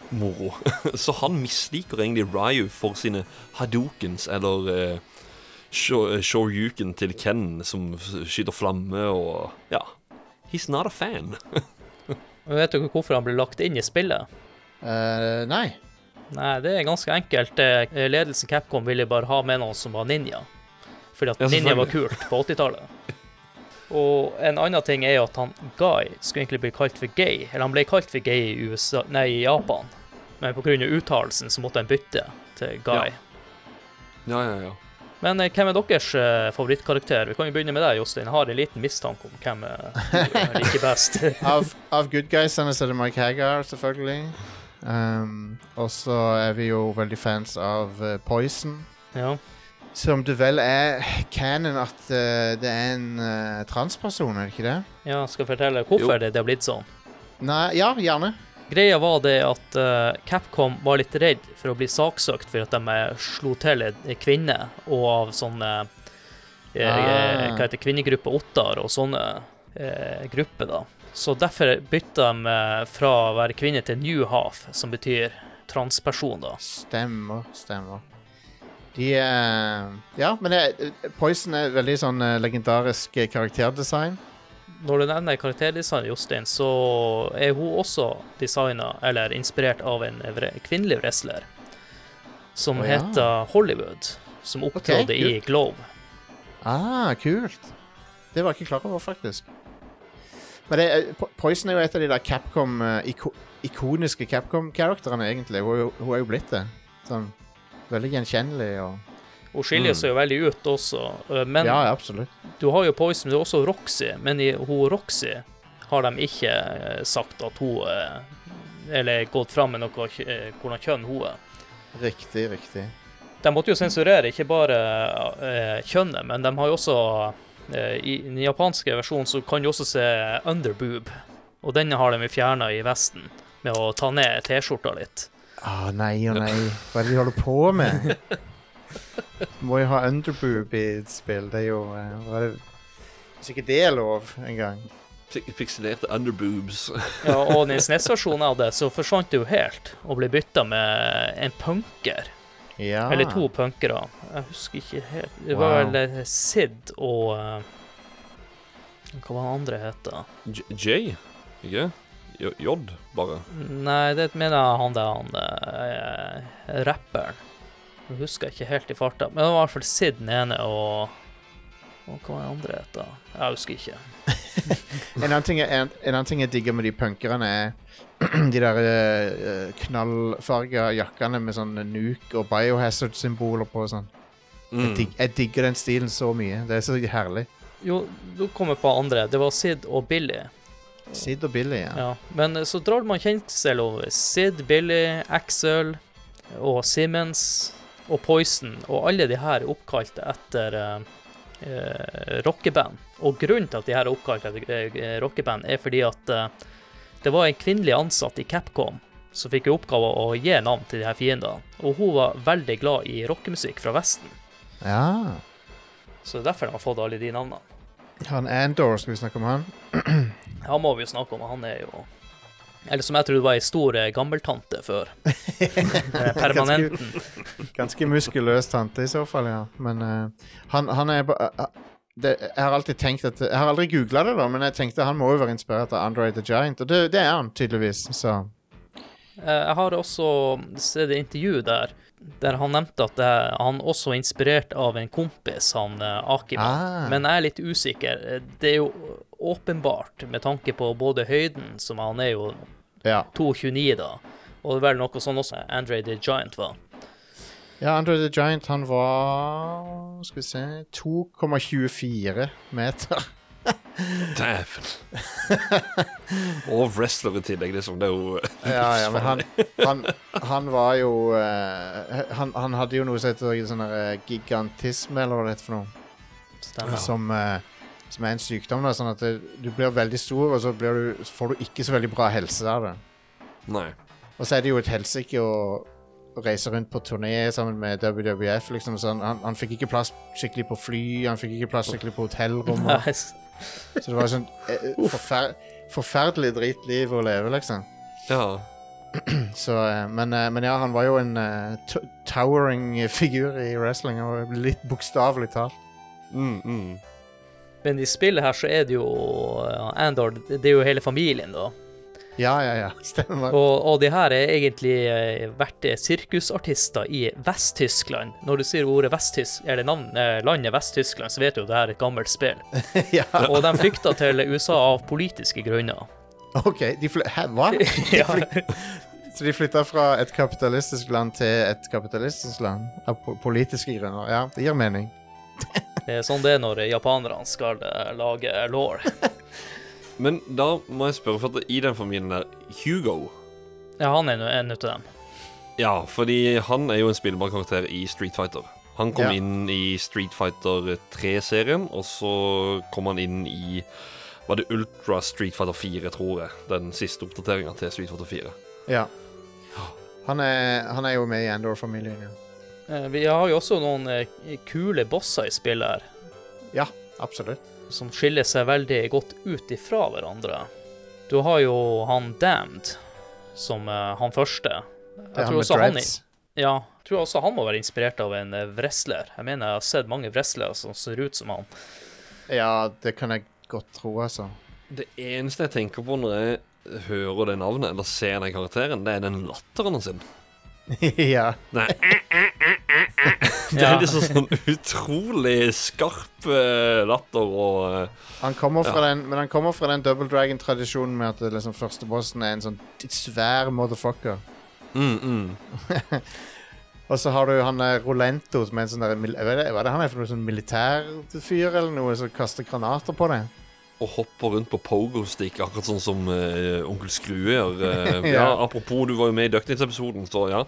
moro. så han misliker egentlig Ryu for sine hadokens, eller uh, Shoryuken til Ken, som skyter flamme og Ja. He's not a fan. Vet dere hvorfor han ble lagt inn i spillet? Uh, nei. Nei, det er ganske enkelt. Eh, Ledelsen Capcom ville bare ha med noen som var ninja. Fordi at Ja, ninja var kult på 80-tallet. Og en annen ting er jo at han Guy skulle egentlig bli kalt for gay. Eller han ble kalt for gay i USA, nei, i Japan. men pga. uttalelsen så måtte han bytte til Guy. Ja, ja, ja. Men eh, hvem er deres eh, favorittkarakter? Vi kan jo begynne med deg, Jostein. Jeg har en liten mistanke om hvem du liker best. Av, av good guysene så er det Mike Hagar, selvfølgelig. Um, og så er vi jo veldig fans av uh, Poison. ja. Som det vel er canon at uh, det er en uh, transperson, er det ikke det? ja, skal jeg fortelle hvorfor Jo. det, det har blitt sånn? Nei, ja, gjerne. Greia var det at Capcom var litt redd for å bli saksøkt for at de slo til en kvinne, og av sånne eh, Ah. Hva heter kvinnegruppe Ottar og sånne eh, grupper, da. Så derfor bytta de eh, fra å være kvinne til New Half, som betyr transperson, da. Stemmer, stemmer. De eh, Ja, men det, Poison er veldig sånn eh, legendarisk eh, karakterdesign. Når du nevner karakterdesign, Jostein, så er hun også designa, eller inspirert av en kvinnelig wrestler som oh, ja. heter Hollywood, som opptrådte i Glove. Globe. Ah, kult. Det var jeg ikke klar over, faktisk. Men det, Poison er jo et av de der Capcom eh, iko ikoniske Capcom-karakterene, egentlig. Hun, hun er jo blitt det. Sånn veldig gjenkjennelig og Hun skiller Mm. seg jo veldig ut også, øh, men Ja, absolutt. du har jo Poison, du har også Roxy, men i hun Roxy har de ikke eh, sagt at hun eh, Eller gått fram med noe eh, hvordan kjønn hun er. Riktig, riktig. De måtte jo sensurere ikke bare eh, kjønnet, men de har jo også eh, I den japanske versjonen så kan du også se underboob, og den har de fjerna i Vesten med å ta ned T-skjorta litt. Å nei og nei. Hva er det de holder på med? Må jo ha underboob i et spill. Det er jo eh, hva er det? Hvis ikke det er lov engang. Pik- Pikselerte underboobs. Ja, og den SNES-versjonen av det, så forsvant det jo helt og ble bytta med en punker. Ja. Eller to punkere. Jeg husker ikke helt. Det var Wow. vel eh, Sid og eh, Hva var den andre het? J, J, ikke? J, J, bare. Nei, det mener jeg han der han eh, rapperen. Jeg husker ikke helt i farta. Men det var i hvert fall Sid den ene og og hva den andre het? da? Jeg husker ikke. En annen ting jeg, en, en annen ting jeg digger med de punkerne, er de der uh, knallfarga jakkene med sånn nuke og biohazard-symboler på og sånn. Jeg, Mm. dig, jeg digger den stilen så mye. Det er så herlig. Jo, du kommer på andre. Det var Sid og Billy. Sid og Billy, ja. Ja, men eh, så drar man kjensel over Sid, Billy, Axel og Simmons og Poison, og alle de her er oppkalt etter uh, uh, rockeband. Og grunnen til at de her er oppkalt etter uh, rockeband, er fordi at eh, det var en kvinnelig ansatt i Capcom som fikk i oppgave å gi navn til de her fiendene, og hun var veldig glad i rockemusikk fra Vesten. ja. Så det er derfor de har fått alle de navnene. Han Andor, skal vi snakke om han? Han må vi jo snakke om, han er jo Eller som jeg trodde var ei stor eh, gammeltante før. Permanenten. Ganske muskuløs tante i så fall, ja. Men uh, han, han er eh, det, Jeg har alltid tenkt at Jeg har aldri googla det, da, men jeg tenkte han må jo være inspirert av Andre the Giant, og det, det er han tydeligvis, så Eh, Jeg har også sett et intervju der der han nevnte at det, han også er inspirert av en kompis, han eh, Ah. Men jeg er litt usikker. Eh, Det er jo åpenbart, med tanke på både høyden, som han er jo Ja. 2,29 da, og vel noe sånn også Andre the Giant var. Ja, Andrew the Giant, han var Skal vi se 2,24 meter. Dæven. Og wrestler i tillegg, liksom. Det er jo Ja, ja, men han, han, han var jo uh, han, han hadde jo noe som heter sånn eh, gigantisme, eller hva det heter for noe. Stemmer. Som, uh, som er en sykdom. Da, sånn at det, du blir veldig stor, og så blir du, får du ikke så veldig bra helse av det. Nei. Og så er det jo et helsike å reise rundt på turné sammen med WWF. Liksom, så han, han, han fikk ikke plass skikkelig på fly, han fikk ikke plass skikkelig på hotellrom. Nice. Så det var sånn eh, forfer forferdelig dritliv å leve, liksom. Ja. Så, eh, men, eh, men ja, han var jo en eh, towering figur i wrestling, og litt bokstavelig talt. Mm, mm. Men i spillet her så er det jo eh, Andor, det er jo hele familien, da. Ja, ja, ja. Stemmer. Og, og de her er egentlig eh, vært sirkusartister i Vest-Tyskland. Når du sier ordet Vest-Tysk, eller navn, eh, landet Vest-Tyskland, så vet du jo det er et gammelt spill. ja, Og de flykta til USA av politiske grunner. OK. De fly Hæ, hva? De fly Så de flytta fra et kapitalistisk land til et kapitalistisk land av politiske grunner. Ja, det gir mening. Det er sånn det er når japanerne skal eh, lage law. Men da må jeg spørre, for at i den familien der Hugo Ja, han er en av dem. Ja, fordi han er jo en spillbar karakter i Street Fighter. Han kom Ja. inn i Street Fighter 3-serien, og så kom han inn i Var det Ultra Street Fighter 4, tror jeg. Den siste oppdateringa til Street Fighter 4. Ja. Han er, han er jo med i Endor-familien, ja. Eh, Vi har jo også noen eh, kule bosser i spillet her, Ja, absolutt. Som skiller seg veldig godt ut ifra hverandre. Du har jo han Damned, som eh, han første. Jeg tror også han, ja, jeg tror også han må være inspirert av en eh, wrestler. Jeg mener jeg har sett mange wrestlere som ser ut som han. Ja, det kan jeg godt tro, altså. Det eneste jeg tenker på når jeg hører det navnet, eller ser den karakteren, det er den latteren sin. ja. Nei, det er liksom sånn utrolig skarp eh, latter og eh, Han kommer fra den, men han kommer fra den Double Dragon-tradisjonen med at det liksom første bossen er en sånn svær motherfucker. mm, mm. Og så har du han der Rolento som er en sånn der mil- Hva er det, hva er det han er for noe sånn militærfyr eller noe som kaster granater på deg? Og hopper rundt på pogo-stick, akkurat sånn som uh, onkel Skrue gjør. Uh, Ja. ja, apropos, du var jo med i Ducknitz-episoden, så ja.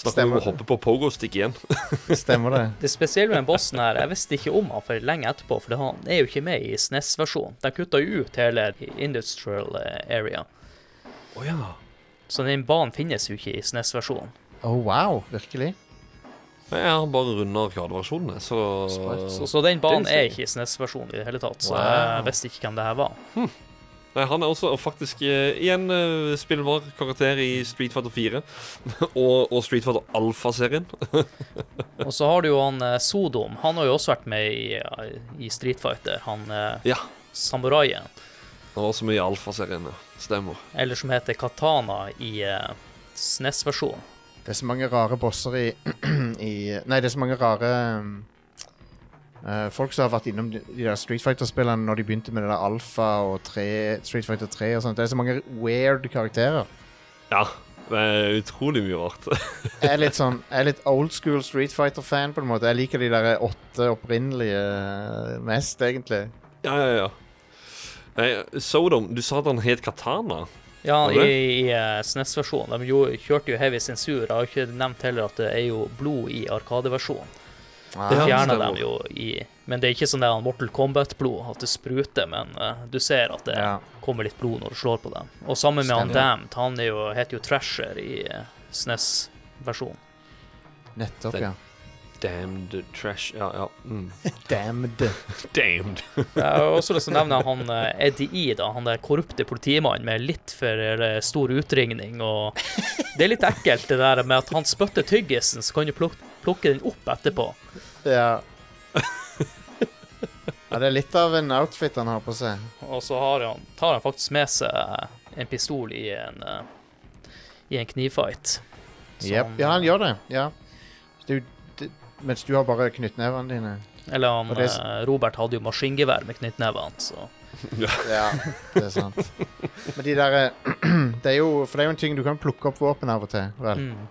Snakker om å hoppe på pogo-stick igjen. Stemmer det? Det spesielle med den bossen her, jeg visste ikke om han for lenge etterpå, for han er jo ikke med i SNES-versjonen. De kutta jo ut hele industrial eh, area. Å ja. Så den banen finnes jo ikke i SNES-versjonen. Oh, wow, virkelig? Jeg har bare runda arkadeversjonene, så Så, så den banen er ikke i SNES-versjonen i det hele tatt. Så Wow. jeg visste ikke hvem det her var. Nei, Han er også faktisk eh, igjen uh, spillbar karakter i Street Fighter 4. og, og Street Fighter Alpha-serien. Og så har du jo han eh, Sodom. Han har jo også vært med i, eh, i Street Fighter. Han eh, Ja. samuraien. Han var også med i Alpha-serien, ja. Stemmer. Eller som heter Katana i uh, SNES-versjonen. Det er så mange rare bosser i, i Nei, det er så mange rare um, eh, Folk som har vært innom de, de der Street Fighter-spillene når de begynte med det der Alpha og 3, Street Fighter 3 og sånt. Det er så mange weird karakterer. Ja. Det er utrolig mye rart. Jeg er litt sånn Jeg er litt old school Street Fighter-fan, på en måte. Jeg liker de der åtte opprinnelige eh, mest, egentlig. ja, ja, ja. Nei, Sodom, du sa at han het Katana. Ja, i, i eh, SNES-versjonen. De kjørte jo heavy sensur. Jeg har ikke nevnt heller at det er jo blod i Arkadeversjonen. Det Ah, Ja, fjerner stemmer. de jo i Men det er ikke sånn der Mortal Kombat-blod, at det spruter, men uh, du ser at det Ja. kommer litt blod når du slår på dem. Og sammen med han Stemmer. Damned, han jo, heter jo Trasher i uh, SNES-versjonen. Nettopp, Det- ja. Damned trash Ja, ja. Mm. Damned. Damned. Jeg har også lyst til å nevne han eh, Eddie E, da, han der korrupte politimannen med litt for eh, stor utringning. Og det er litt ekkelt det der med at han spytter tyggisen, så kan du pluk plukke den opp etterpå. Ja. ja. Det er litt av en outfit han har på seg. Og så har han, tar han faktisk med seg en pistol i en, eh, i en knivfight. Yep. Ja, han gjør det. Ja. Du, mens du har bare knyttnevene dine. Eller han, det- eh, Robert hadde jo maskingevær med knyttnevene, så Ja, det er sant. Men de der eh, Det er jo For det er jo en ting du kan plukke opp våpen av og til. Vel. mm.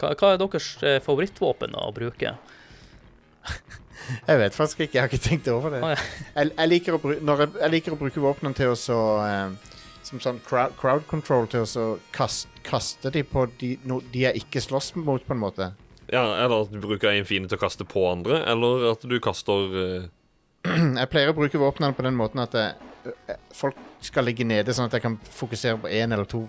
hva, hva er deres eh, favorittvåpen å bruke? Jeg vet faktisk ikke. Jeg har ikke tenkt over det. Ja. Jeg, jeg, liker, å jeg, jeg liker å bruke våpnene til å så eh, Som sånn crowd, crowd control til å så kast, kaste de på de, no, de jeg ikke slåss mot, på en måte. Ja, Eller at du bruker en fiende til å kaste på andre, eller at du kaster uh... Jeg pleier å bruke våpnene på den måten at jeg, eh, folk skal ligge nede, sånn at jeg kan fokusere på én eller to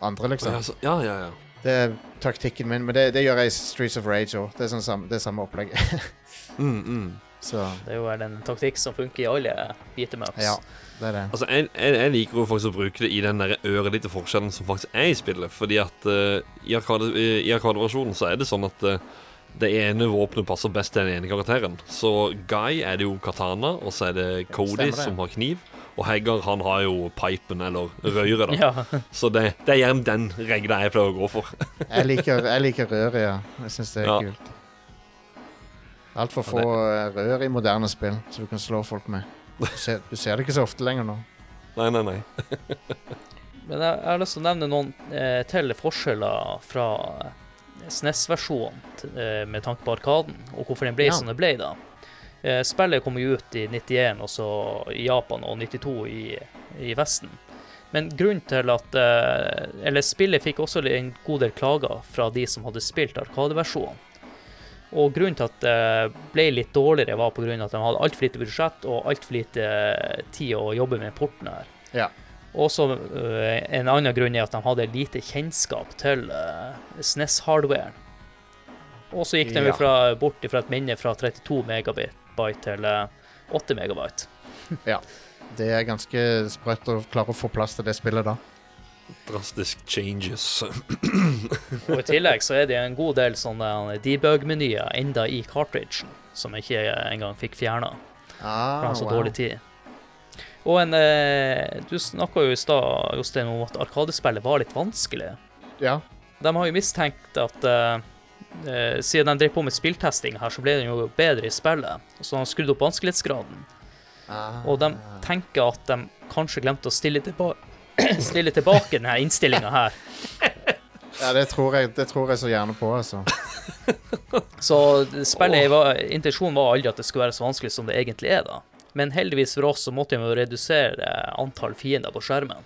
andre, liksom. ja, så- ja, ja, ja. Det er taktikken min, men det, det gjør jeg i Streets of Rage òg. Det er sånn samme, det er samme opplegg. Mm, mm. Så Det er jo den en taktikk som funker i alle beatermaps. ja, det er det. Altså, jeg, jeg, jeg liker jo faktisk å bruke det i den der ørelite forskjellen som faktisk er i spillet. Fordi at uh, i arkade- i i så er det sånn at uh, det ene våpenet passer best til den ene karakteren. Så Guy er det jo katana, og så er det Cody det. som har kniv. Og Heggar han har jo pipen, eller røret, da. Ja. Så det, det er gjerne den regla jeg pleier å gå for. Jeg liker, jeg liker røret, ja. Jeg syns det er Ja. kult. Altfor Ja, få eh, rør i moderne spill så du kan slå folk med. Du ser, du ser det ikke så ofte lenger nå. Nei, nei, nei. Men jeg, jeg har lyst til å nevne noen eh, til forskjeller fra SNES-versjonen eh, med tanke på Arkaden, og hvorfor den ble Ja. som den ble, da. Eh, spillet kom jo ut i 91, og så i Japan, og 92 i, i Vesten. Men grunnen til at eh, Eller spillet fikk også en god del klager fra de som hadde spilt Arkadeversjonen. Og grunnen til at det ble litt dårligere, var pga. at de hadde altfor lite budsjett og altfor lite eh, tid å jobbe med portene her. Ja. Også øh, en annen grunn er at de hadde lite kjennskap til uh, SNES-hardwaren. Og så gikk de Ja. fra, bort fra et minne fra 32 megabyte til øh, 8 megabyte. ja. Det er ganske sprøtt å klare å få plass til det spillet da. Drastisk changes. Og i tillegg så er det en god del sånne debug-menyer enda i cartridgen, som jeg ikke engang fikk fjerna. For Ah, jeg har så wow. dårlig tid. Og en eh, Du snakka jo i stad, Jostein, om at Arkadespillet var litt vanskelig. Ja. De har jo mistenkt at eh, eh, siden de drev på med spilltesting her, så ble den jo bedre i spillet. Så de har skrudd opp vanskelighetsgraden. Ah. Og de tenker at de kanskje glemte å stille, tilba stille tilbake denne innstillinga her. Ja, det tror, jeg, det tror jeg så gjerne på, altså. Så spillet var, intensjonen var aldri at det skulle være så vanskelig som det egentlig er, da. Men heldigvis for oss så måtte vi redusere antall fiender på skjermen.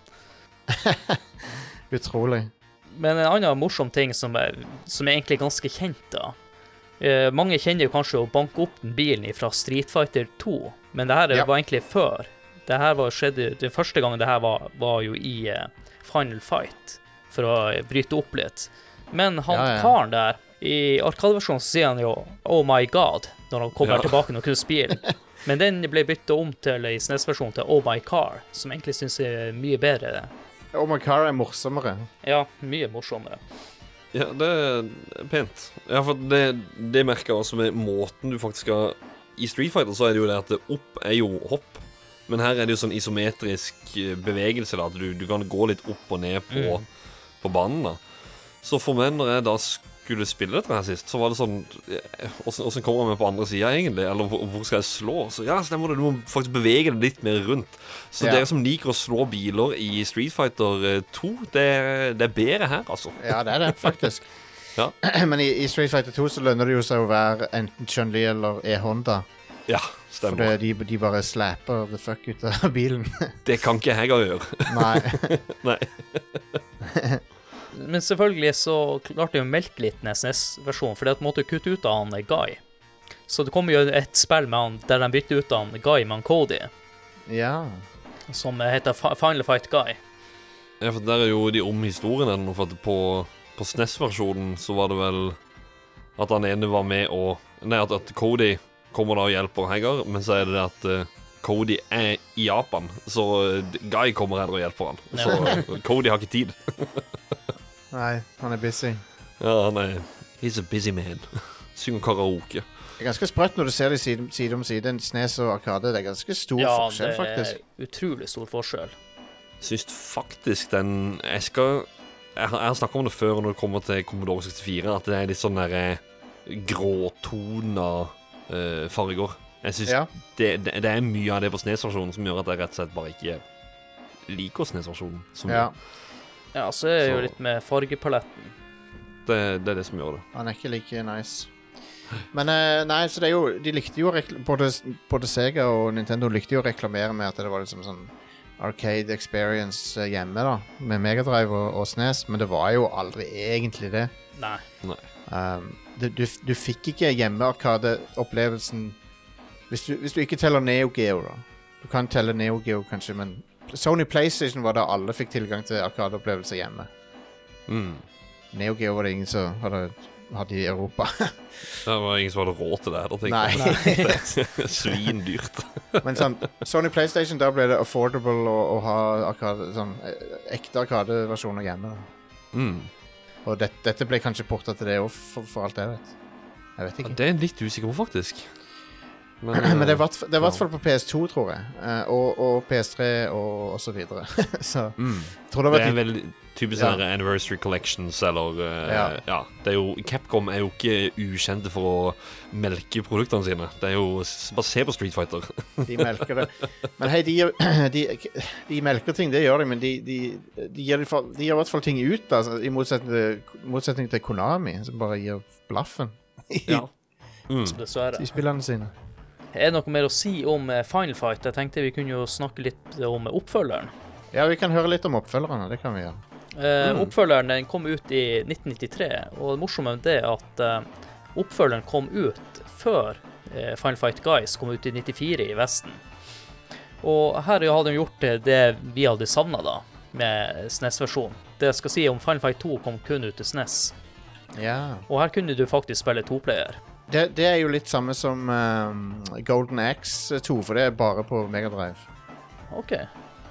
Utrolig. Men en annen morsom ting som er, som er egentlig ganske kjent, da. Eh, mange kjenner jo kanskje å banke opp den bilen fra Street Fighter 2, men det her Ja. var egentlig før. Det her var, skjedde, den første gangen det her var, var jo i eh, Final Fight, for å eh, bryte opp litt. Men han Ja, ja. karen der, i Arkadeversjonen så sier han jo 'Oh my God' når han kommer Ja. tilbake når han spille. Men den ble bytta om til i SNES-versjonen til 'Oh my car', som egentlig syns er mye bedre. Oh my car er morsommere. Ja, mye morsommere. Ja, det er pent. Ja, for det, det merker jeg også med måten du faktisk skal I Street Fighter så er det jo det at opp er jo hopp, men her er det jo sånn isometrisk eh, bevegelse, da, at du, du kan gå litt opp og ned på, Mm. på banen. da Så for meg, når jeg da skulle spille dette her sist, så var det sånn eh, Åssen kommer jeg meg på andre sida, egentlig? Eller hvor, skal jeg slå? Så ja, stemmer det. Du må faktisk bevege deg litt mer rundt. Så Ja. dere som liker å slå biler i Street Fighter eh, 2, det, det er bedre her, altså. Ja, det er det, faktisk. Ja. Men i, i Street Fighter 2 så lønner det jo seg å være enten Chun-Li eller E-Honda. Ja, For stemmer. det, de, de bare slapper the fuck ut av bilen. Det kan ikke jeg gjøre. Nei. Nei. Men selvfølgelig så klarte de å melke litt fordi at de måtte kutte ut av han Guy. Så det kommer jo et spill med han der de bytter ut av han Guy med han Cody, Ja. som heter Final Fight Guy. Ja, for der er jo de om historien ennå. For at på, på SNES-versjonen så var det vel at han ene var med og Nei, at, at Cody kommer da og hjelper Hagar, men så er det det at eh, Cody er i Japan, så eh, Guy kommer her og hjelper han. Så eh, Cody har ikke tid. Nei, han er busy. Ja, han er He's a busy man. Synger karaoke. Det er ganske sprøtt når du ser de side, side om side. En Snes og Arkade. Det er ganske stor Ja, forskjell, det er utrolig stor forskjell. Syns faktisk den Jeg skal Jeg har, jeg har snakka om det før når det kommer til Commodore 64, at det er litt sånn derre gråtona eh, farger. Jeg synes Ja. det, det, det er mye av det på SNES-versjonen som gjør at jeg rett og slett bare ikke liker SNES-versjonen. ja. Ja, så er det jo litt med fargepaletten. Det, det er det som gjør det. Han er ikke like nice. Men eh, nei, så det er jo De likte jo både, både Sega og Nintendo likte jo å reklamere med at det var liksom sånn Arcade experience eh, hjemme, da. Med Megadrive og, og Snes, men det var jo aldri egentlig det. Nei. Um, du, du, fikk ikke hjemme-Arkade-opplevelsen hvis, du- hvis du ikke teller Neo Geo, da. Du kan telle Neo Geo, kanskje, men Sony PlayStation var da alle fikk tilgang til Arkade-opplevelser hjemme. Mm. Neo Geo var det ingen som hadde, hadde i Europa. Det var ingen som hadde råd til det heller, tenker jeg. Svindyrt. Men sånn, Sony PlayStation, da ble det affordable å, å ha arkade, sånn, eh, ekte Arkade-versjoner hjemme. Da. Mm. Og det, dette ble kanskje porta til det òg, for, for alt jeg vet. Jeg vet ikke. Ja, det er en litt usikker på, faktisk. Men, Men det er i eh, hvert fall- det er i hvert fall på PS2, tror jeg. Eh, og, og PS3 og, og så videre. så mm. jeg tror det Det er litt veldig Typisk Ja. sånne Anniversary Collections eller uh, ja. Ja. det er jo, Capcom er jo ikke ukjente for å melke produktene sine. Det er jo Bare se på Street Fighter. De melker det. Men hei, de, de, de melker ting, det gjør de, men de, de, de, gir, i gjør i hvert fall ting ut, altså, i motsetning til, motsetning til Konami, som bare gir blaffen i, Mm. I spillene sine. Er det noe mer å si om eh, Final Fight? Jeg tenkte vi kunne jo snakke litt om oppfølgeren. Ja, vi kan høre litt om oppfølgerne. Det kan vi gjøre. Eh, Oppfølgeren den kom ut i 1993, og det morsomme med det er at eh, oppfølgeren kom ut før eh, Final Fight Guys kom ut i 94 i Vesten. Og her hadde de gjort det, vi hadde savna da, med SNES-versjonen. Det jeg skal si om Final Fight 2 kom kun ut til SNES, Ja. og her kunne du faktisk spille toplayer. Det, det er jo litt samme som um, Golden X2, for det er bare på Megadrive. OK.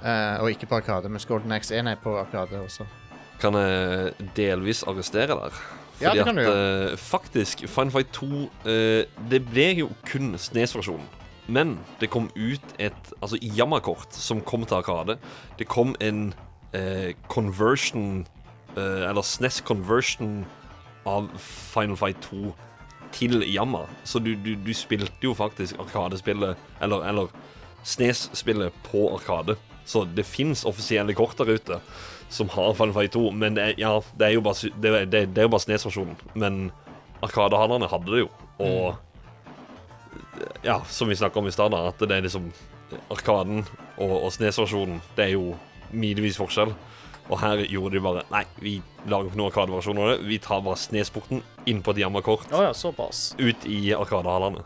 Uh, og ikke på Arkade, mens Golden X1 er på Arkade også. Kan jeg delvis arrestere der? Ja, det kan du at Uh, faktisk, Final Fight 2 uh, Det ble jo kun SNES-versjonen. Men det kom ut et altså Yammer-kort som kom til Arkade. Det kom en eh, conversion eh, Eller SNES-conversion av Final Fight 2 til Yammer. Så du, du, du spilte jo faktisk Arkadespillet Eller, eller SNES-spillet på Arkade. Så det fins offisielle kort der ute som har Final Fight 2, men det er, ja, det er jo bare, det er, det er, er jo bare SNES-versjonen. Men Arkadehallerne hadde det jo, og Ja, som vi snakka om i stad, at det er liksom Arkaden og, og SNES-versjonen, det er jo milevis forskjell. Og her gjorde de bare Nei, vi lager ikke noen Arkadeversjon av det. Vi tar bare SNES-porten inn på et Yammer-kort, Å ja, såpass. ut i Arkadehallene.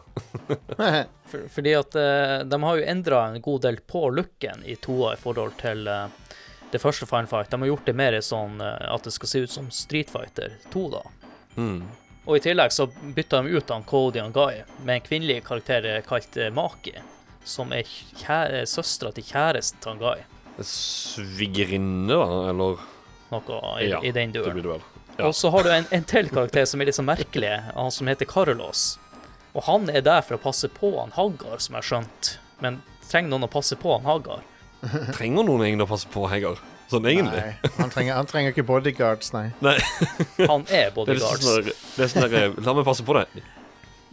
For, fordi at uh, de har jo endra en god del på looken i toa i forhold til uh, det første Fine Fight. De har gjort det mer sånn uh, at det skal se ut som Street Fighter 2, da. Mm. Og i tillegg så bytta de ut han Cody og Guy med en kvinnelig karakter kalt Maki, som er søstera til kjæresten til Guy. Svigerinne, eller Noe i, Ja, i den Det duren. blir det vel. Ja. Og så har du en, en til karakter som er litt så merkelig, han som heter Carlos. Og han er der for å passe på han Haggar, som jeg har skjønt. Men trenger noen å passe på han Haggar? Trenger noen egentlig å passe på Hagar? Sånn egentlig? Nei, han trenger, han trenger ikke bodyguards, nei. Nei. Han er Det er bodyguards. sånn det er sånn der La meg passe på deg.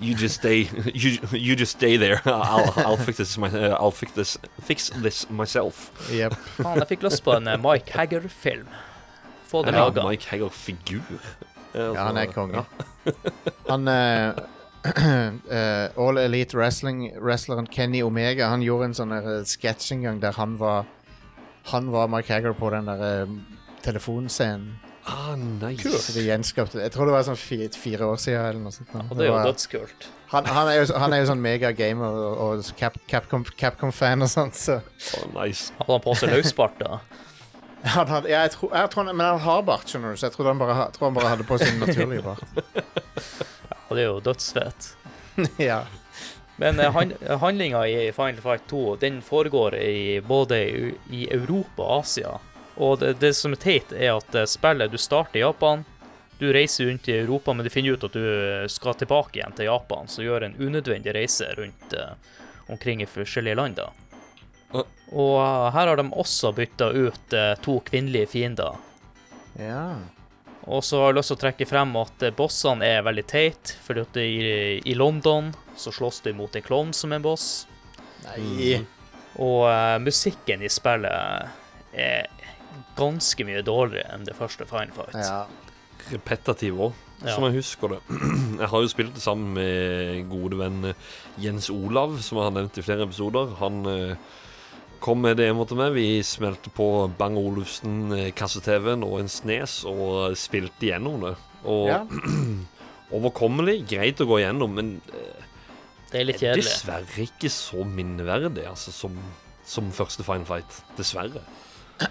You just stay You, you just stay there. I'll, I'll fix this my, uh, I'll fix this, fix this myself. Yep. Faen, jeg fikk lyst på en eh, Mike Hagger-film. Få det Ja, laga. Mike Hagger-figur. Ja, han er konge. Han uh, All Elite Wrestling Wrestleren Kenny Omega Han gjorde en sånn sketsj en gang der han var Han var Mike Hagger på den der uh, telefonscenen. Ah, nice. Så de gjenskapte det. Jeg tror det var sånn fire, fire år siden. Eller noe sånt. nå. Og det er jo var- dødskult. han, han, er jo, han er jo sånn megagamer og, og Cap, Capcom, Capcom-fan og sånt, så Ah, nice. Hadde han på seg løsbart, da? han hadde, ja, jeg tror, jeg tror, han- Men han har bart, skjønner du, så jeg tror han bare, ha- tror han bare hadde på sin naturlige bart. Og det er jo dødsfett. ja. Men eh, han, handlinga i Final Fight 2 den foregår i, både i, i Europa og Asia. Og det, det som er teit, er at eh, spillet Du starter i Japan, du reiser rundt i Europa, men du finner ut at du eh, skal tilbake igjen til Japan, så gjør en unødvendig reise rundt uh, omkring i forskjellige land. da. Og uh, her har de også bytta ut uh, to kvinnelige fiender. ja. Og så har jeg lyst til å trekke frem at bossene er veldig teit, fordi at i, i London så slåss du mot en klovn som en boss. Nei. Og eh, musikken i spillet er ganske mye dårligere enn det første Final Fight. Ja. Repetativ òg, Ja. som jeg husker det. Jeg har jo spilt det sammen med gode venn eh, Jens Olav, som jeg har nevnt i flere episoder. Han eh, kom med demo til meg. Vi smelte på Bang Olufsen eh, kasse-TV-en og en Snes og spilte gjennom det. Og ja. overkommelig, greit å gå gjennom, men Det er litt kjedelig. dessverre ikke så minneverdig altså, som, som første Final Fight. Dessverre.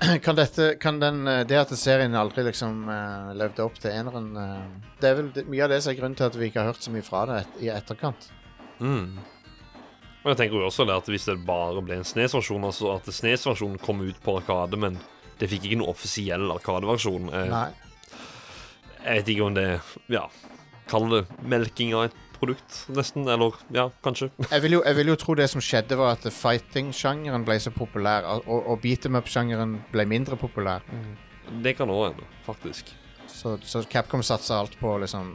Kan, dette, kan den, eh, det at serien aldri liksom uh, levde opp til eneren uh, Det er vel mye av det som er grunnen til at vi ikke har hørt så mye fra det et, i etterkant. Mm. Og jeg tenker jo også det at hvis det bare ble en Snes-versjon, altså at Snes-versjonen kom ut på Arkade, men det fikk ikke noe offisiell Arkade-versjon. Eh, jeg vet ikke om det Ja, kall det melking av et produkt, nesten. Eller ja, kanskje. Jeg vil, jo, jeg vil jo tro det som skjedde, var at fighting-sjangeren ble så populær, og, og beat em up-sjangeren ble mindre populær. Det kan òg hende, faktisk. Så, så Capcom satser alt på liksom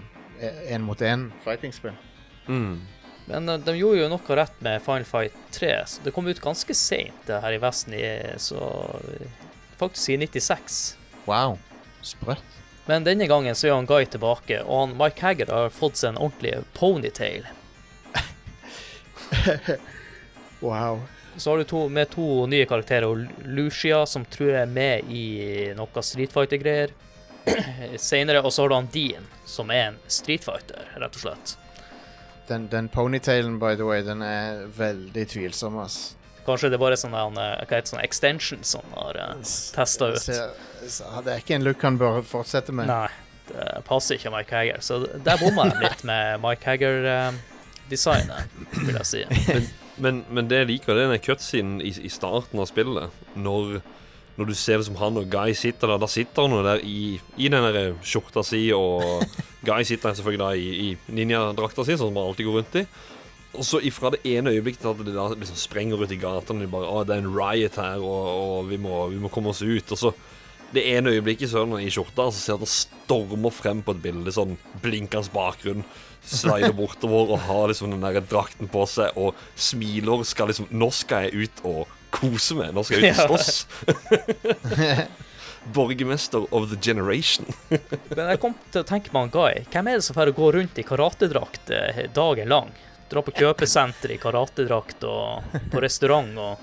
én mot én fighting-spill. Mm. Men eh, de gjorde jo noe rett med Final Fight 3. Så det kom ut ganske seint her i Vesten, i, så faktisk i 96. Wow. Sprøtt. Men denne gangen så er han Guy tilbake, og han Mike Hagger har fått seg en ordentlig ponytail. Wow. Så har du to, med to nye karakterer, Lucia, som tror jeg er med i noe Street Fighter-greier senere. Og så har du han Dean, som er en Street Fighter, rett og slett. Den, den ponytailen, by the way, den er veldig tvilsom, ass. Kanskje det er bare sånn han, eh, hva heter sånne extensions han har uh, testa ut. Det er ikke en look han bør fortsette med. Nei, det passer ikke Mike Hagger. Så der bomma de litt med Mike Hagger-designet, vil jeg si. Men, men, men det jeg liker, det er den cutscenen i, i starten av spillet. Når, når du ser det som han og Guy sitter der. Da sitter han jo der i, i den der skjorta si, og Guy sitter selvfølgelig da i, i ninjadrakta si, som han alltid går rundt i. Og så ifra det ene øyeblikket til at de da liksom sprenger ut i gatene de bare, å, det er en riot her, og, og vi, må, vi må komme oss ut. Og så det ene øyeblikket så er han i skjorta, så ser han stormer frem på et bilde, sånn blinkende bakgrunn. Slider bortover og har liksom den der drakten på seg og smiler. Skal liksom Nå skal jeg ut og kose meg. Nå skal jeg ut og slåss. Borgermester of the generation. Men jeg kom til å tenke på han Guy. Hvem er det som får gå rundt i karatedrakt eh, dagen lang? Dra på kjøpesenter i karatedrakt og på restaurant og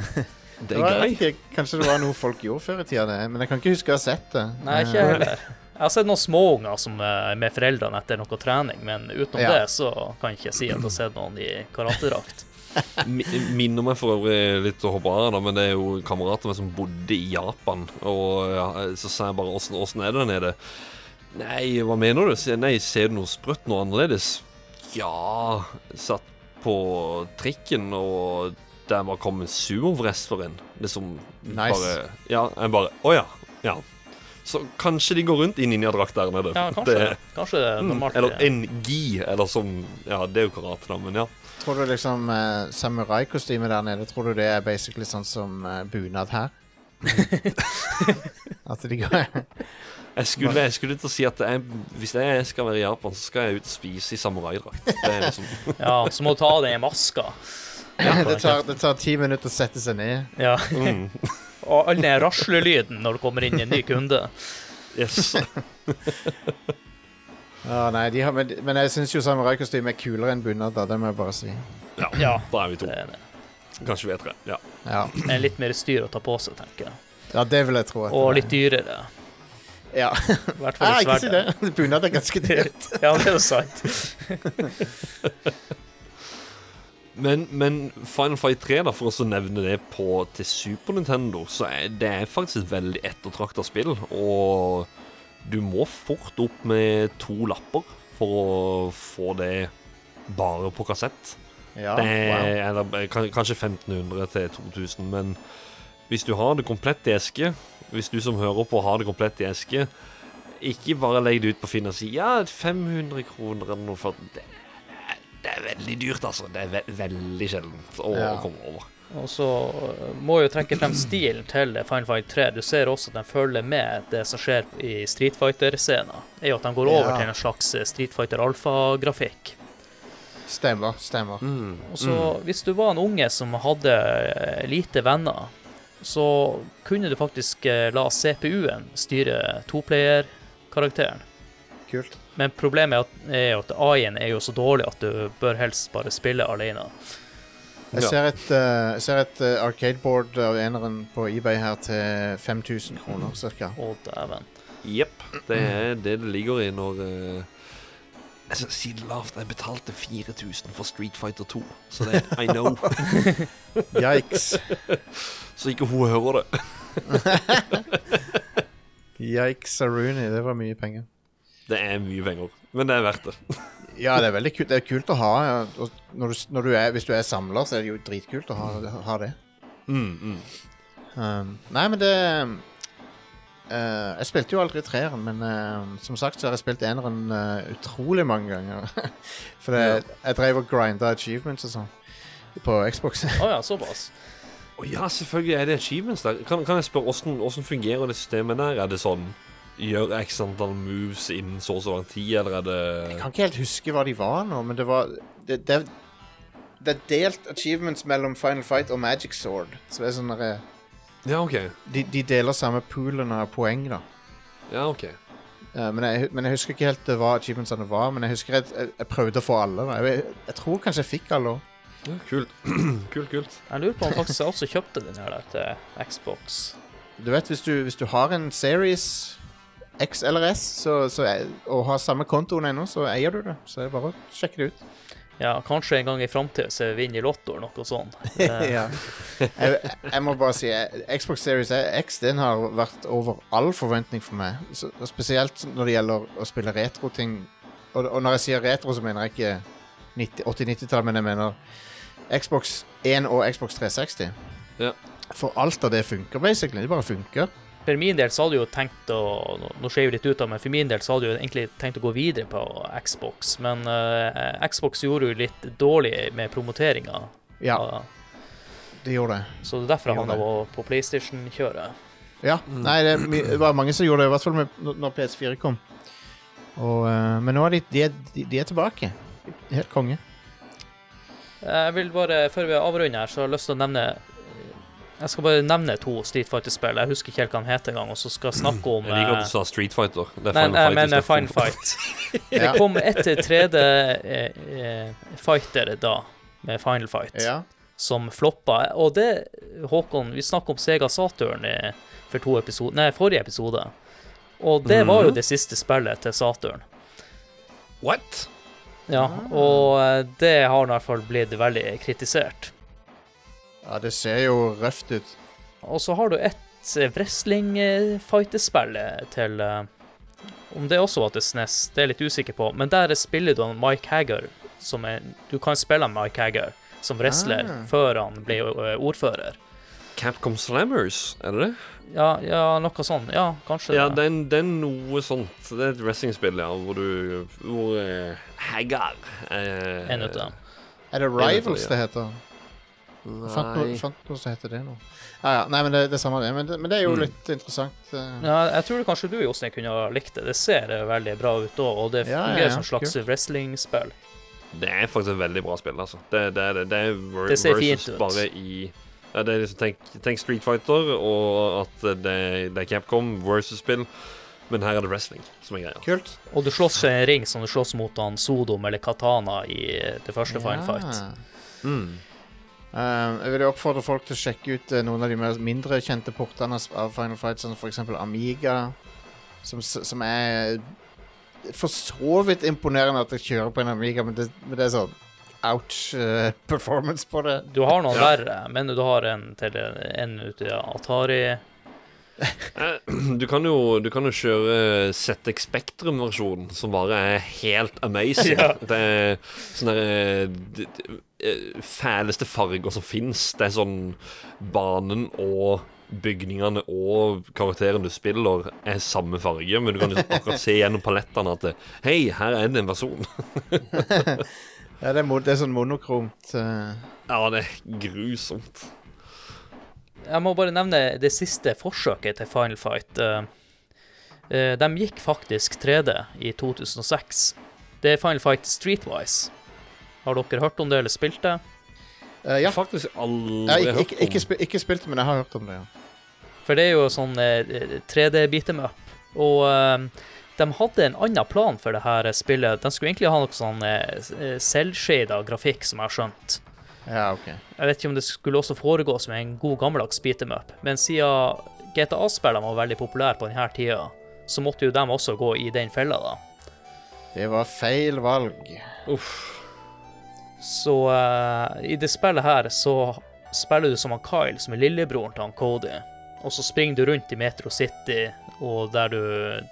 Det er gøy. ikke, kanskje det var noe folk gjorde før i tida, det, men jeg kan ikke huske å ha sett det. Nei, ikke jeg heller. Jeg har sett noen småunger som er med foreldrene etter noe trening, men utenom Ja. det så kan jeg ikke si at jeg har sett noen i karatedrakt. Mi- Minner meg for øvrig litt å hoppe av, da, men det er jo kamerater med som bodde i Japan. Og ja, så sa jeg bare åssen åssen er det der nede? Nei, hva mener du? Sier jeg, Nei, ser du noe sprøtt, noe annerledes? Ja, satt på trikken, og der var kommet en sumo-wrestler inn. Liksom Nice. bare Ja, jeg bare Å ja. Ja. Så kanskje de går rundt i ninjadrakt der nede. Ja, kanskje det. Kanskje det er Mm, normalt. eller en gi, eller som Ja, det er jo karate, da, men ja. Tror du liksom uh, samuraikostyme der nede Tror du det er basically sånn som uh, bunad her? At de går Jeg skulle, jeg skulle til å si at jeg, hvis jeg skal være i Japan, så skal jeg ut og spise i samuraidrakt. Det liksom Ja, så må du ta av deg maska. det, tar, det tar ti minutter å sette seg ned. Ja. mm, Og all den raslelyden når du kommer inn i en ny kunde. Yes. Ja, nei, de har, men, men jeg syns jo samuraikostyme er kulere enn bunad. Det må jeg bare si. Ja, Ja. da er vi to. Det er, det. Kanskje vi er tre. Ja. Ja, det er litt mer styr å ta på seg, tenker jeg. ja det vil jeg tro. Og litt dyrere. Ja. I hvert fall Ah, ikke si det. Bunad er ganske dyrt. Ja, det er jo sant. Men, men Final Fight 3, da, for å nevne det på til Super Nintendo, så er det er faktisk et veldig ettertrakta spill. Og du må fort opp med to lapper for å få det bare på kassett. Ja, det er, wow. eller, kanskje 1500 til 2000, men hvis du har det komplett i eske, hvis du som hører på har det komplett i eske, ikke bare legg det ut på Finn og si ja, 500 kroner eller noe, for det, det er veldig dyrt, altså. Det er ve veldig sjeldent å Ja. komme over. Og så uh, må jeg jo trekke frem stilen til Final Fight 3. Du ser også at den følger med det som skjer i Street Fighter-scenen. Er jo at de går over Ja. til en slags eh, Street Fighter Alpha-grafikk. Stemmer. Stemmer. Og så hvis du var en unge som hadde eh, lite venner, så kunne du faktisk eh, la CPU-en styre toplayer-karakteren. Kult. Men problemet er at- jo at AI-en er jo så dårlig at du bør helst bare spille alene. Jeg ser et, eh, jeg ser et eh, arcadeboard av eneren på eBay her til 5000 kroner cirka. Å, dæven. Jepp. Det er det det ligger i når eh, Jeg skal si det lavt. Jeg betalte 4000 for Street Fighter 2, så det I know. Yikes. så ikke hun hører det. Yikes, Rooney. Det var mye penger. Det er mye penger, men det er verdt det. Ja, det er veldig kult. Det er kult å ha. Ja. Når du, når du er, hvis du er samler, så er det jo dritkult å ha, ha det. Mm, mm. Um, nei, men det eh, Jeg spilte jo aldri treeren, men uh, som sagt så har jeg spilt eneren uh, utrolig mange ganger. For det, jeg drev og grinda achievements og sånn på Xbox. Å ja, såpass. Å ja, selvfølgelig er det achievements der. Kan, kan jeg spørre hvordan fungerer det systemet der? Er det sånn Gjør x antall moves innen så og så lang tid, eller er det Jeg kan ikke helt huske hva de var nå, men det var Det, det, det er delt achievements mellom Final Fight og Magic Sword. Så det er sånn derre Ja, OK. de, de deler samme poolen av poeng, da. Ja, ok Eh, men, jeg, men jeg husker ikke helt eh, hva achievementsene var. Men jeg husker jeg, jeg, jeg prøvde å få alle. Da. Jeg, jeg tror kanskje jeg fikk alle òg. ja, Kult. kult, kult. Jeg lurer på om faktisk jeg også kjøpte den her til Xbox. Du vet, hvis du, hvis du har en Series X eller S så, så er, og har samme kontoen ennå, så eier du det. Så er det bare å sjekke det ut. Ja, kanskje en gang i framtida så vinner Lotto eller noe sånt. Eh, ja. jeg, jeg må bare si Xbox Series X den har vært over all forventning for meg. Så, og spesielt når det gjelder å spille retro-ting. Og, og når jeg sier retro, så mener jeg ikke 80-90-tall, men jeg mener Xbox 1 og Xbox 360. Ja. For alt av det funker, basically. Det bare funker. For min del så hadde jeg jo tenkt å nå- ser jeg jo litt ut av, meg, for min del så hadde jeg jo egentlig tenkt å gå videre på Xbox. Men uh, Xbox gjorde jo litt dårlig med promoteringa. Ja, det gjorde det. så det er derfor han havna på, PlayStation-kjøret. Ja, nei, det, det var mange som gjorde det, i hvert fall med, når PS4 kom. Og, uh, men nå er de, de, de, de er tilbake. Helt konge. Jeg vil bare, Før vi avrunder her, så har jeg lyst til å nevne Jeg skal bare nevne to Street Fighter-spill. Jeg husker ikke helt hva de heter engang. Og så skal jeg snakke om Jeg liker at eh, du sa Street Fighter. Det er Nei, Final Fight Jeg mener eh, Final. Fight. Ja. Det kom etter 3D eh, eh, Fighter da, med Final Fight, Ja. som floppa. Og det, Håkon, vi snakket om Sega Saturn i, for to episode, nei, forrige episode. Og det var jo Mhm. det siste spillet til Saturn. What? Ja, og eh, det har i hvert fall blitt veldig kritisert. Ja, det ser jo røft ut. Og så har du et eh, wrestling-fighterspill til eh, Om det også var til SNES, det er jeg litt usikker på. Men der spiller du Mike Hagger, som er Du kan spille Mike Hagger som wrestler Ah. før han ble eh, ordfører. Capcom Slammers, er det det? Ja, ja, noe sånn. Ja, kanskje Ja, det. er, det er noe sånt. Det er et wrestlingspill, ja, hvor du Hvor uh, Haggar uh, En av dem. Er det Rivals det heter? Fant noe, fant noe som heter det nå. Ja, ja. Nei, men det, det er samme det. Men det, men det er jo Mm. litt interessant. eh. Ja, jeg tror kanskje du, Jostein, kunne ha likt det. Det ser veldig bra ut òg, og det Ja, ja, fungerer ja, som slags cool. wrestlingspill. Det er faktisk et veldig bra spill, altså. Det, det, det, det er Det ser versus fint ut. bare i ja, det er liksom, tenk, tenk Street Fighter, og at det, det er Capcom versus-spill. Men her er det wrestling som er greia. Kult. Og du slåss i en ring som du slåss mot han Sodom eller Katana i det første Final Fight. Mm. Eh, jeg vil jo oppfordre folk til å sjekke ut eh, noen av de mer, mindre kjente portene av Final Fight, som f.eks. Amiga, som, som er for så vidt imponerende at jeg kjører på en Amiga, men det, men det er sånn ouch uh, performance på det. Du har noen Ja. verre, men du har en til en ut i Atari. Eh, Du kan jo, du kan jo kjøre ZX Spektrum-versjonen, som bare er helt amazing. Ja. Det er sånn der, d- d- eh, fæleste farger som fins. Det er sånn Banen og bygningene og karakteren du spiller, er samme farge, men du kan liksom akkurat se gjennom palettene at Hei, her er det en person. Ja, det er, det er sånn monokromt uh... Ja, det er grusomt. Jeg må bare nevne det siste forsøket til Final Fight. Eh, eh, De gikk faktisk 3D i 2006. Det er Final Fight Streetwise. Har dere hørt om det eller spilt det? Uh, Ja. Faktisk aldri Jeg ikke, hørt ikke, ikke, spi ikke spilt det, men jeg har hørt om det, ja. For det er jo sånn eh, 3D beat em up. Og eh, de hadde en annen plan for det her spillet. De skulle egentlig ha noe sånn uh, selvshada grafikk, som jeg har skjønt. Ja, OK. Jeg vet ikke om det skulle også foregå som en god gammeldags beat em up, men siden GTA-spillene var veldig populære på denne tida, så måtte jo de også gå i den fella, da. Det var feil valg. Uff. Så uh, i det spillet her så spiller du som han Kyle, som er lillebroren til han Cody. Og så springer du rundt i Metro City, og der, du,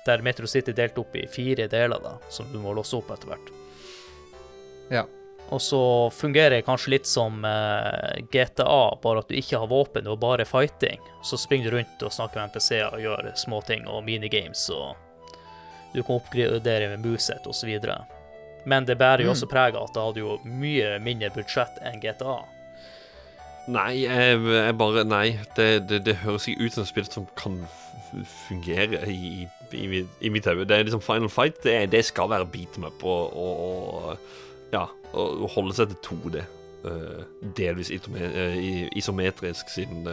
der Metro City er delt opp i fire deler, da, som du må låse opp etter hvert. Ja. Og så fungerer det kanskje litt som uh, GTA, bare at du ikke har våpen, du er bare fighting. Så springer du rundt og snakker med NPC-er og gjør småting og minigames, og du kan oppgradere med moveset osv. Men det bærer jo Mm. også preg av at det hadde jo mye mindre budsjett enn GTA. Nei, jeg, jeg bare Nei. Det, det, det høres ikke ut som et spill som kan fungere i, i, i, mitt- hode. Det er liksom Final Fight. Det, det skal være beat them up og, og, og Ja, og holde seg til 2D. Uh, delvis itome, eh, isometrisk, siden det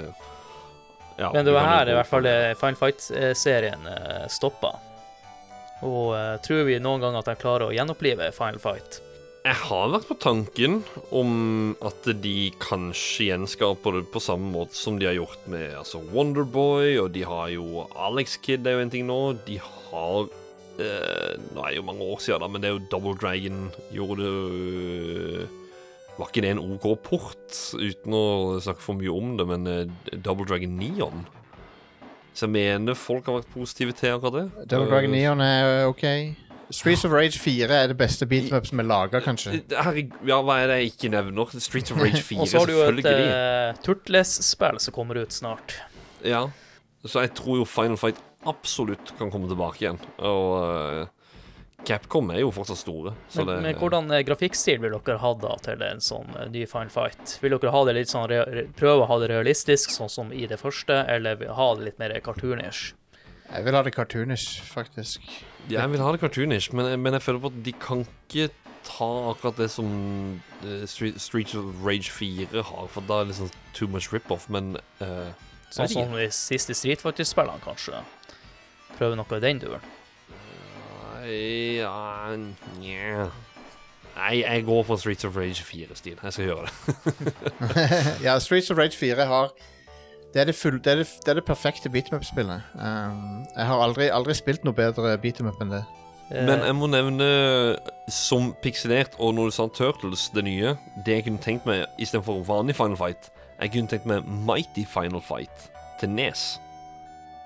ja, Men det var her i hvert fall eh, Final Fight-serien uh, stoppa. Og uh, tror vi noen gang at de klarer å gjenopplive Final Fight? Jeg har vært på tanken om at de kanskje gjenskaper det på samme måte som de har gjort med altså Wonderboy, og de har jo Alex Kid er jo en ting nå. De har eh, Nå er det jo mange år siden, da, men det er jo Double Dragon gjorde det Var ikke det en OK port, uten å snakke for mye om det, men eh, Double Dragon Neon Så jeg mener folk har vært positive til akkurat det. Double Dragon Eh, Neon er ok. Streets of Rage 4 er det beste beatmup som er laga, kanskje. Herregud, ja, hva er det jeg ikke nevner? Streets of Rage 4, selvfølgelig. Og så har du jo et uh, Turtles-spill som kommer ut snart. Ja. Så jeg tror jo Final Fight absolutt kan komme tilbake igjen. Og eh, Capcom er jo fortsatt store. Så Men, det, men hvordan eh, grafikkstil vil dere ha da til en sånn eh, ny Final Fight? Vil dere ha det litt sånn prøve å ha det realistisk, sånn som i det første, eller vil ha det litt mer cartoonish? Jeg vil ha det cartoonish, faktisk. Jeg vil ha det cartoonish, men, men jeg føler på at de kan ikke ta akkurat det som eh, Street, Streets of Rage 4 har, for da er det liksom too much rip-off, men uh, Sånn som de siste Street Fighter-spillene, kanskje? Prøve noe i den duren? Ja, nja. Nei, jeg går for Streets of Rage 4-stil. Jeg skal gjøre det. ja, Streets of Rage 4 har Det er det, full, det, er det, det, er det perfekte beatmup-spillet. Um, jeg har aldri, aldri spilt noe bedre beatmup enn det. Eh, Men jeg må nevne som pikselert, og når du sa Turtles, det nye Det jeg kunne tenkt meg istedenfor vanlig Final Fight, jeg kunne tenkt meg Mighty Final Fight til Nes.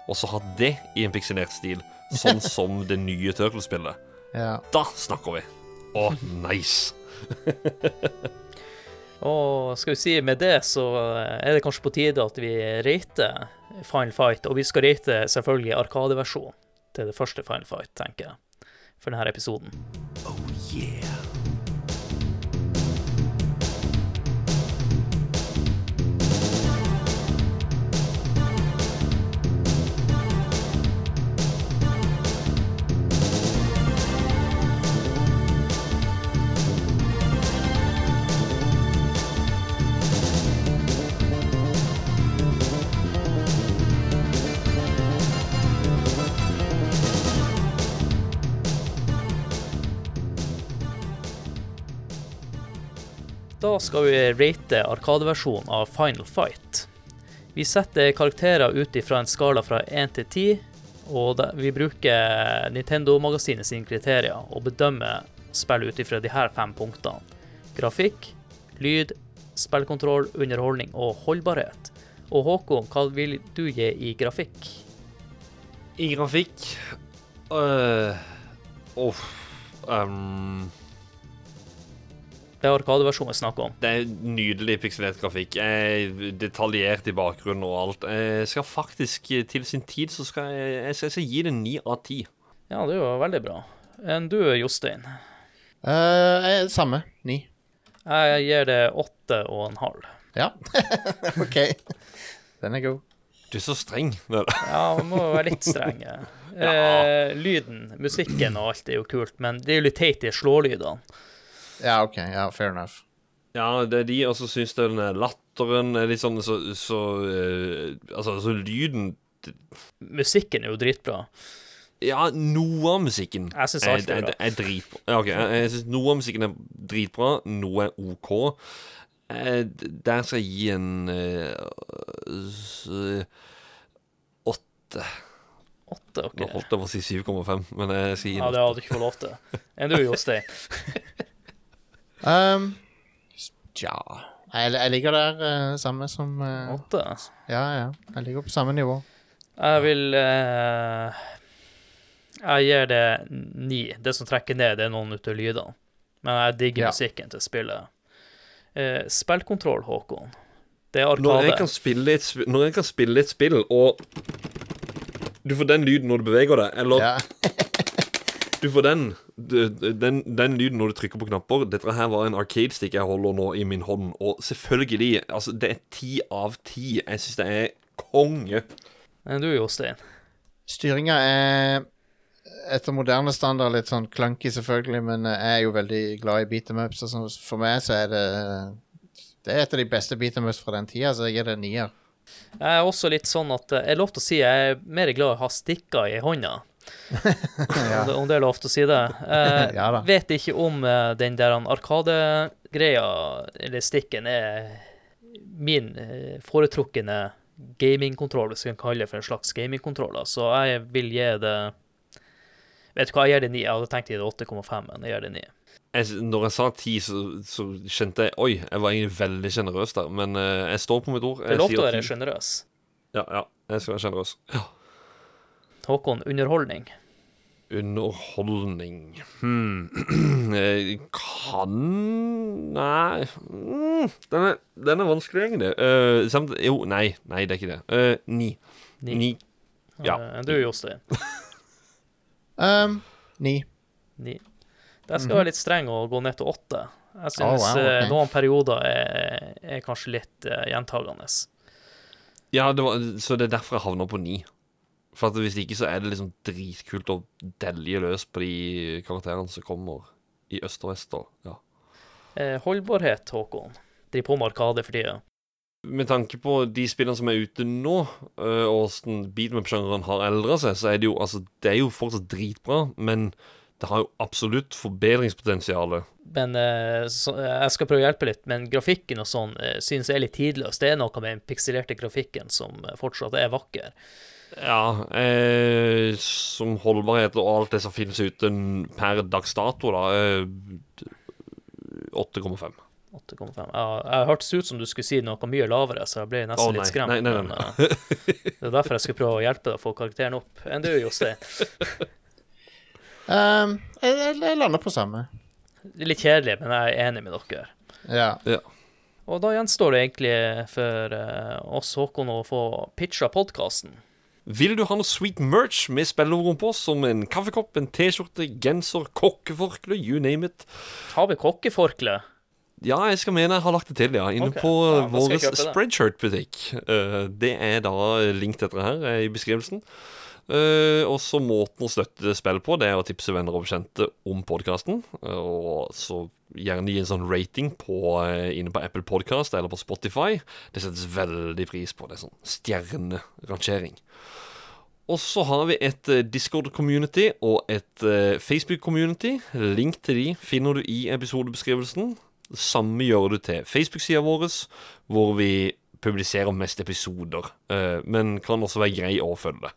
Og så ha det i en pikselert stil, sånn som det nye Turtles-spillet. Ja. Da snakker vi! Å, nice! Og skal vi si med det, så er det kanskje på tide at vi rater Final Fight. Og vi skal rate selvfølgelig Arkadeversjonen til det første Final Fight, tenker jeg, for denne episoden. Oh yeah. Da skal vi rate Arkadeversjonen av Final Fight. Vi setter karakterer ut ifra en skala fra 1 til 10, og vi bruker Nintendo-magasinet sine kriterier og bedømmer spillet ut ifra her fem punktene. Grafikk, lyd, spillkontroll, underholdning og holdbarhet. Og Håkon, hva vil du gi i grafikk? I grafikk øh, oh, um, Det er Arkadeversjonen vi snakker om. Det er nydelig pikselert grafikk. Eh, detaljert i bakgrunnen og alt. Jeg skal faktisk til sin tid så skal jeg, jeg, skal, jeg skal gi det ni av ti. Ja, det er jo veldig bra. Enn du, Jostein? Eh, samme. Ni. Jeg gir det åtte og en halv. Ja. OK. Den er god. Du er så streng. Ja, man må være litt streng. Eh, lyden, musikken og alt er jo kult, men det er jo litt teit, de slålydene. Ja, OK. Ja, fair enough. Ja, det er de, og så syns jeg den latteren er litt sånn så, så uh, Altså, så lyden Musikken er jo dritbra. Ja, noe av musikken Jeg synes alt er er, er dritbra. Ja, ok, jeg, jeg synes Noe av musikken er dritbra, noe er OK. Eh, der skal jeg gi en eh, åtte. Åtte, OK. Nå holdt jeg på å si 7,5, men jeg gi Ja, det hadde du ikke fått lov til. Enn du, Jostein? Um, ja jeg, jeg ligger der uh, samme som uh, Åtte? Ja, ja. Jeg ligger på samme nivå. Jeg vil uh, Jeg gir det ni. Det som trekker ned, det er noen av lydene. Men jeg digger Ja. musikken til spillet. Uh, spillkontroll, Håkon. Det er Når jeg, kan spille et, sp- når jeg kan spille et spill, og du får den lyden når du beveger deg, eller Ja. du får den den, den lyden når du trykker på knapper Dette her var en arcade-stick jeg holder nå i min hånd. Og selvfølgelig, altså, det er ti av ti. Jeg syns det er konge. Men du, Jostein. Styringa er etter moderne standard litt sånn clunky, selvfølgelig, men jeg er jo veldig glad i beat em ups. sånn. For meg så er det Det er et av de beste beat em ups fra den tida, så jeg gir det en nier. Jeg er også litt sånn at eh, Jeg er lov til å si jeg er mer glad i å ha stikker i hånda. Om, det, om det er lov til å si det. Eh, Ja da. vet ikke om eh, den der Arkade-greia, eller stikken, er min eh, foretrukne gamingkontroll, hvis vi kan kalle det for en slags gamingkontroll. Så jeg vil gi det Vet du hva, jeg gir det 9. Jeg hadde tenkt å gi det 8,5, men jeg gir det 9. Jeg, når jeg sa ti, så, så kjente jeg Oi, jeg var egentlig veldig sjenerøs der. Men eh, jeg står på mitt ord. Det er lov til å være sjenerøs. Ja, ja, jeg skal være sjenerøs. Ja. Håkon, underholdning. Underholdning hmm. Kan Nei mm, den, er, den er vanskelig, egentlig. Uh, samt, jo, nei. Nei, det er ikke det. Uh, ni. Ni. Ni. Ja. Uh, Du, Jostein. Um, ni. Ni. Der skal jeg være litt streng og gå ned til åtte. Jeg synes Oh, wow, ok. eh, noen perioder er, er kanskje litt uh, gjentagende. Ja, det var, så det er derfor jeg havner på ni. For hvis ikke så er det liksom dritkult å delje løs på de karakterene som kommer i øst og vest. da, ja. Eh, holdbarhet, Håkon. Driver på med Arkade for tida. Med tanke på de spillene som er ute nå, øh, og åssen beatmap-sjangeren har eldra seg, så er det jo altså Det er jo fortsatt dritbra, men det har jo absolutt forbedringspotensial. Men eh, så, jeg skal prøve å hjelpe litt. Men grafikken og sånn eh, synes jeg er litt tidløs. Det er noe med den pikselerte grafikken som eh, fortsatt er vakker. Ja, eh, som holdbarhet og alt det som finnes ute per dags dato, da eh, 8,5. 8,5. Ja, jeg hørtes ut som du skulle si noe mye lavere, så jeg ble nesten oh, nei. litt skremt. Nei, nei, nei, men, eh, det er derfor jeg skal prøve å hjelpe deg å få karakteren opp. Enn du, Jostein? Um, jeg, jeg, lander på samme. Det er litt kjedelig, men jeg er enig med dere. Ja. Og da gjenstår det egentlig for eh, oss, Håkon, å få pitcha podkasten. Vil du ha noe sweet merch med spillerom på, som en kaffekopp, en T-skjorte, genser, kokkeforkle, you name it? Har vi kokkeforkle? Ja, jeg skal mene jeg har lagt det til, ja. Inne okay. på Ja, vår. Spreadshirt-butikk. Eh, det er da link til dette her i beskrivelsen. Uh, og så måten å støtte spill på, det er å tipse venner og bekjente om podkasten. og så gjerne gi en sånn rating på, eh, inne på Apple Podcast eller på Spotify. Det settes veldig pris på. Det er sånn stjernerangering. Og så har vi et eh, Discord-community og et eh, Facebook-community. Link til de finner du i episodebeskrivelsen. Det samme gjør du til Facebook-sida vår, hvor vi publiserer mest episoder. eh, men kan også være grei å følge.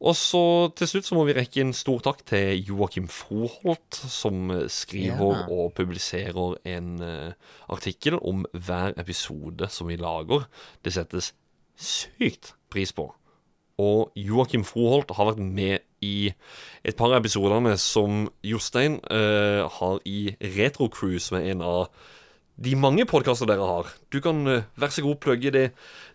Og så til slutt så må vi rekke en stor takk til Joakim Froholt, som skriver Ja. og publiserer en uh, artikkel om hver episode som vi lager. Det settes sykt pris på. Og Joakim Froholt har vært med i et par av episodene som Jostein uh, har i Retrocrew, som er en av de mange podkaster dere har. Du kan uh, vær så god plugge det,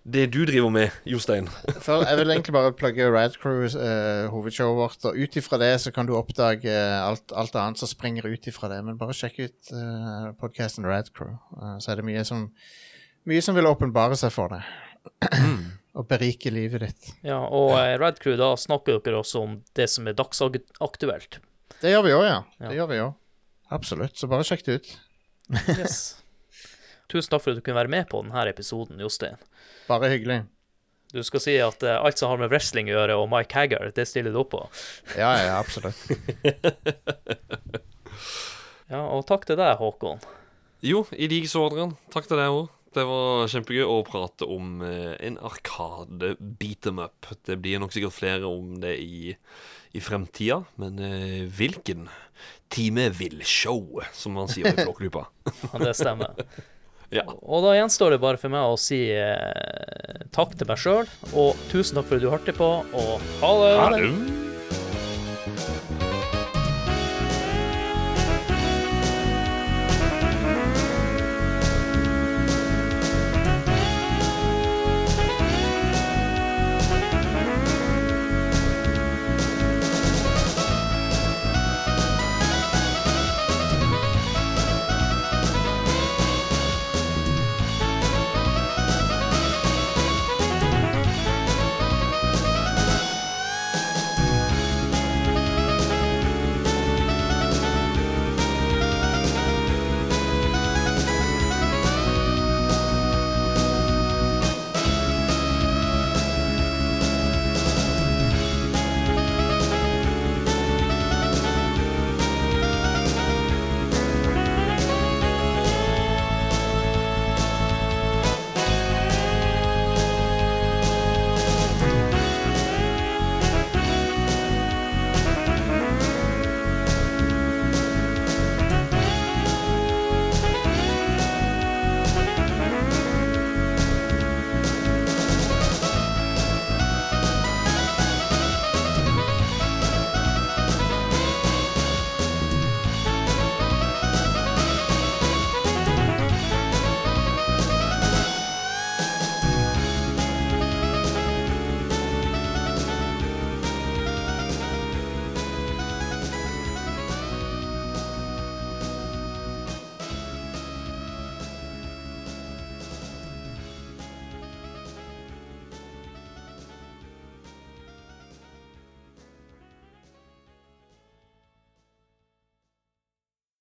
det du driver med, Jostein. For jeg vil egentlig bare plugge Radcrew, uh, hovedshowet vårt, og ut ifra det så kan du oppdage eh, alt, alt annet som springer ut ifra det. Men bare sjekk ut uh, podkasten Radcrew, uh, så er det mye som, mye som vil åpenbare seg for deg. og berike livet ditt. Ja, og uh, Red Crew, da snakker dere også om det som er dagsaktuelt. Det gjør vi òg, ja. Ja. Det gjør vi òg. Absolutt. Så bare sjekk det ut. Yes. Tusen takk for at du kunne være med på denne episoden, Jostein. Bare hyggelig. Du skal si at uh, alt som har med wrestling å gjøre, og Mike Haggar, det stiller du opp på. Ja, ja, absolutt. Ja, og takk til deg, Håkon. Jo, i likeså, Adrian. Takk til deg òg. Det var kjempegøy å prate om uh, en arkade beat em up. Det blir nok sikkert flere om det i, i fremtida, men uh, hvilken time vil show, som man sier i Flåklypa. Ja, det stemmer. Ja. Og da gjenstår det bare for meg å si eh, takk til meg sjøl, og tusen takk for at du hørte på, og ha det! Ha det!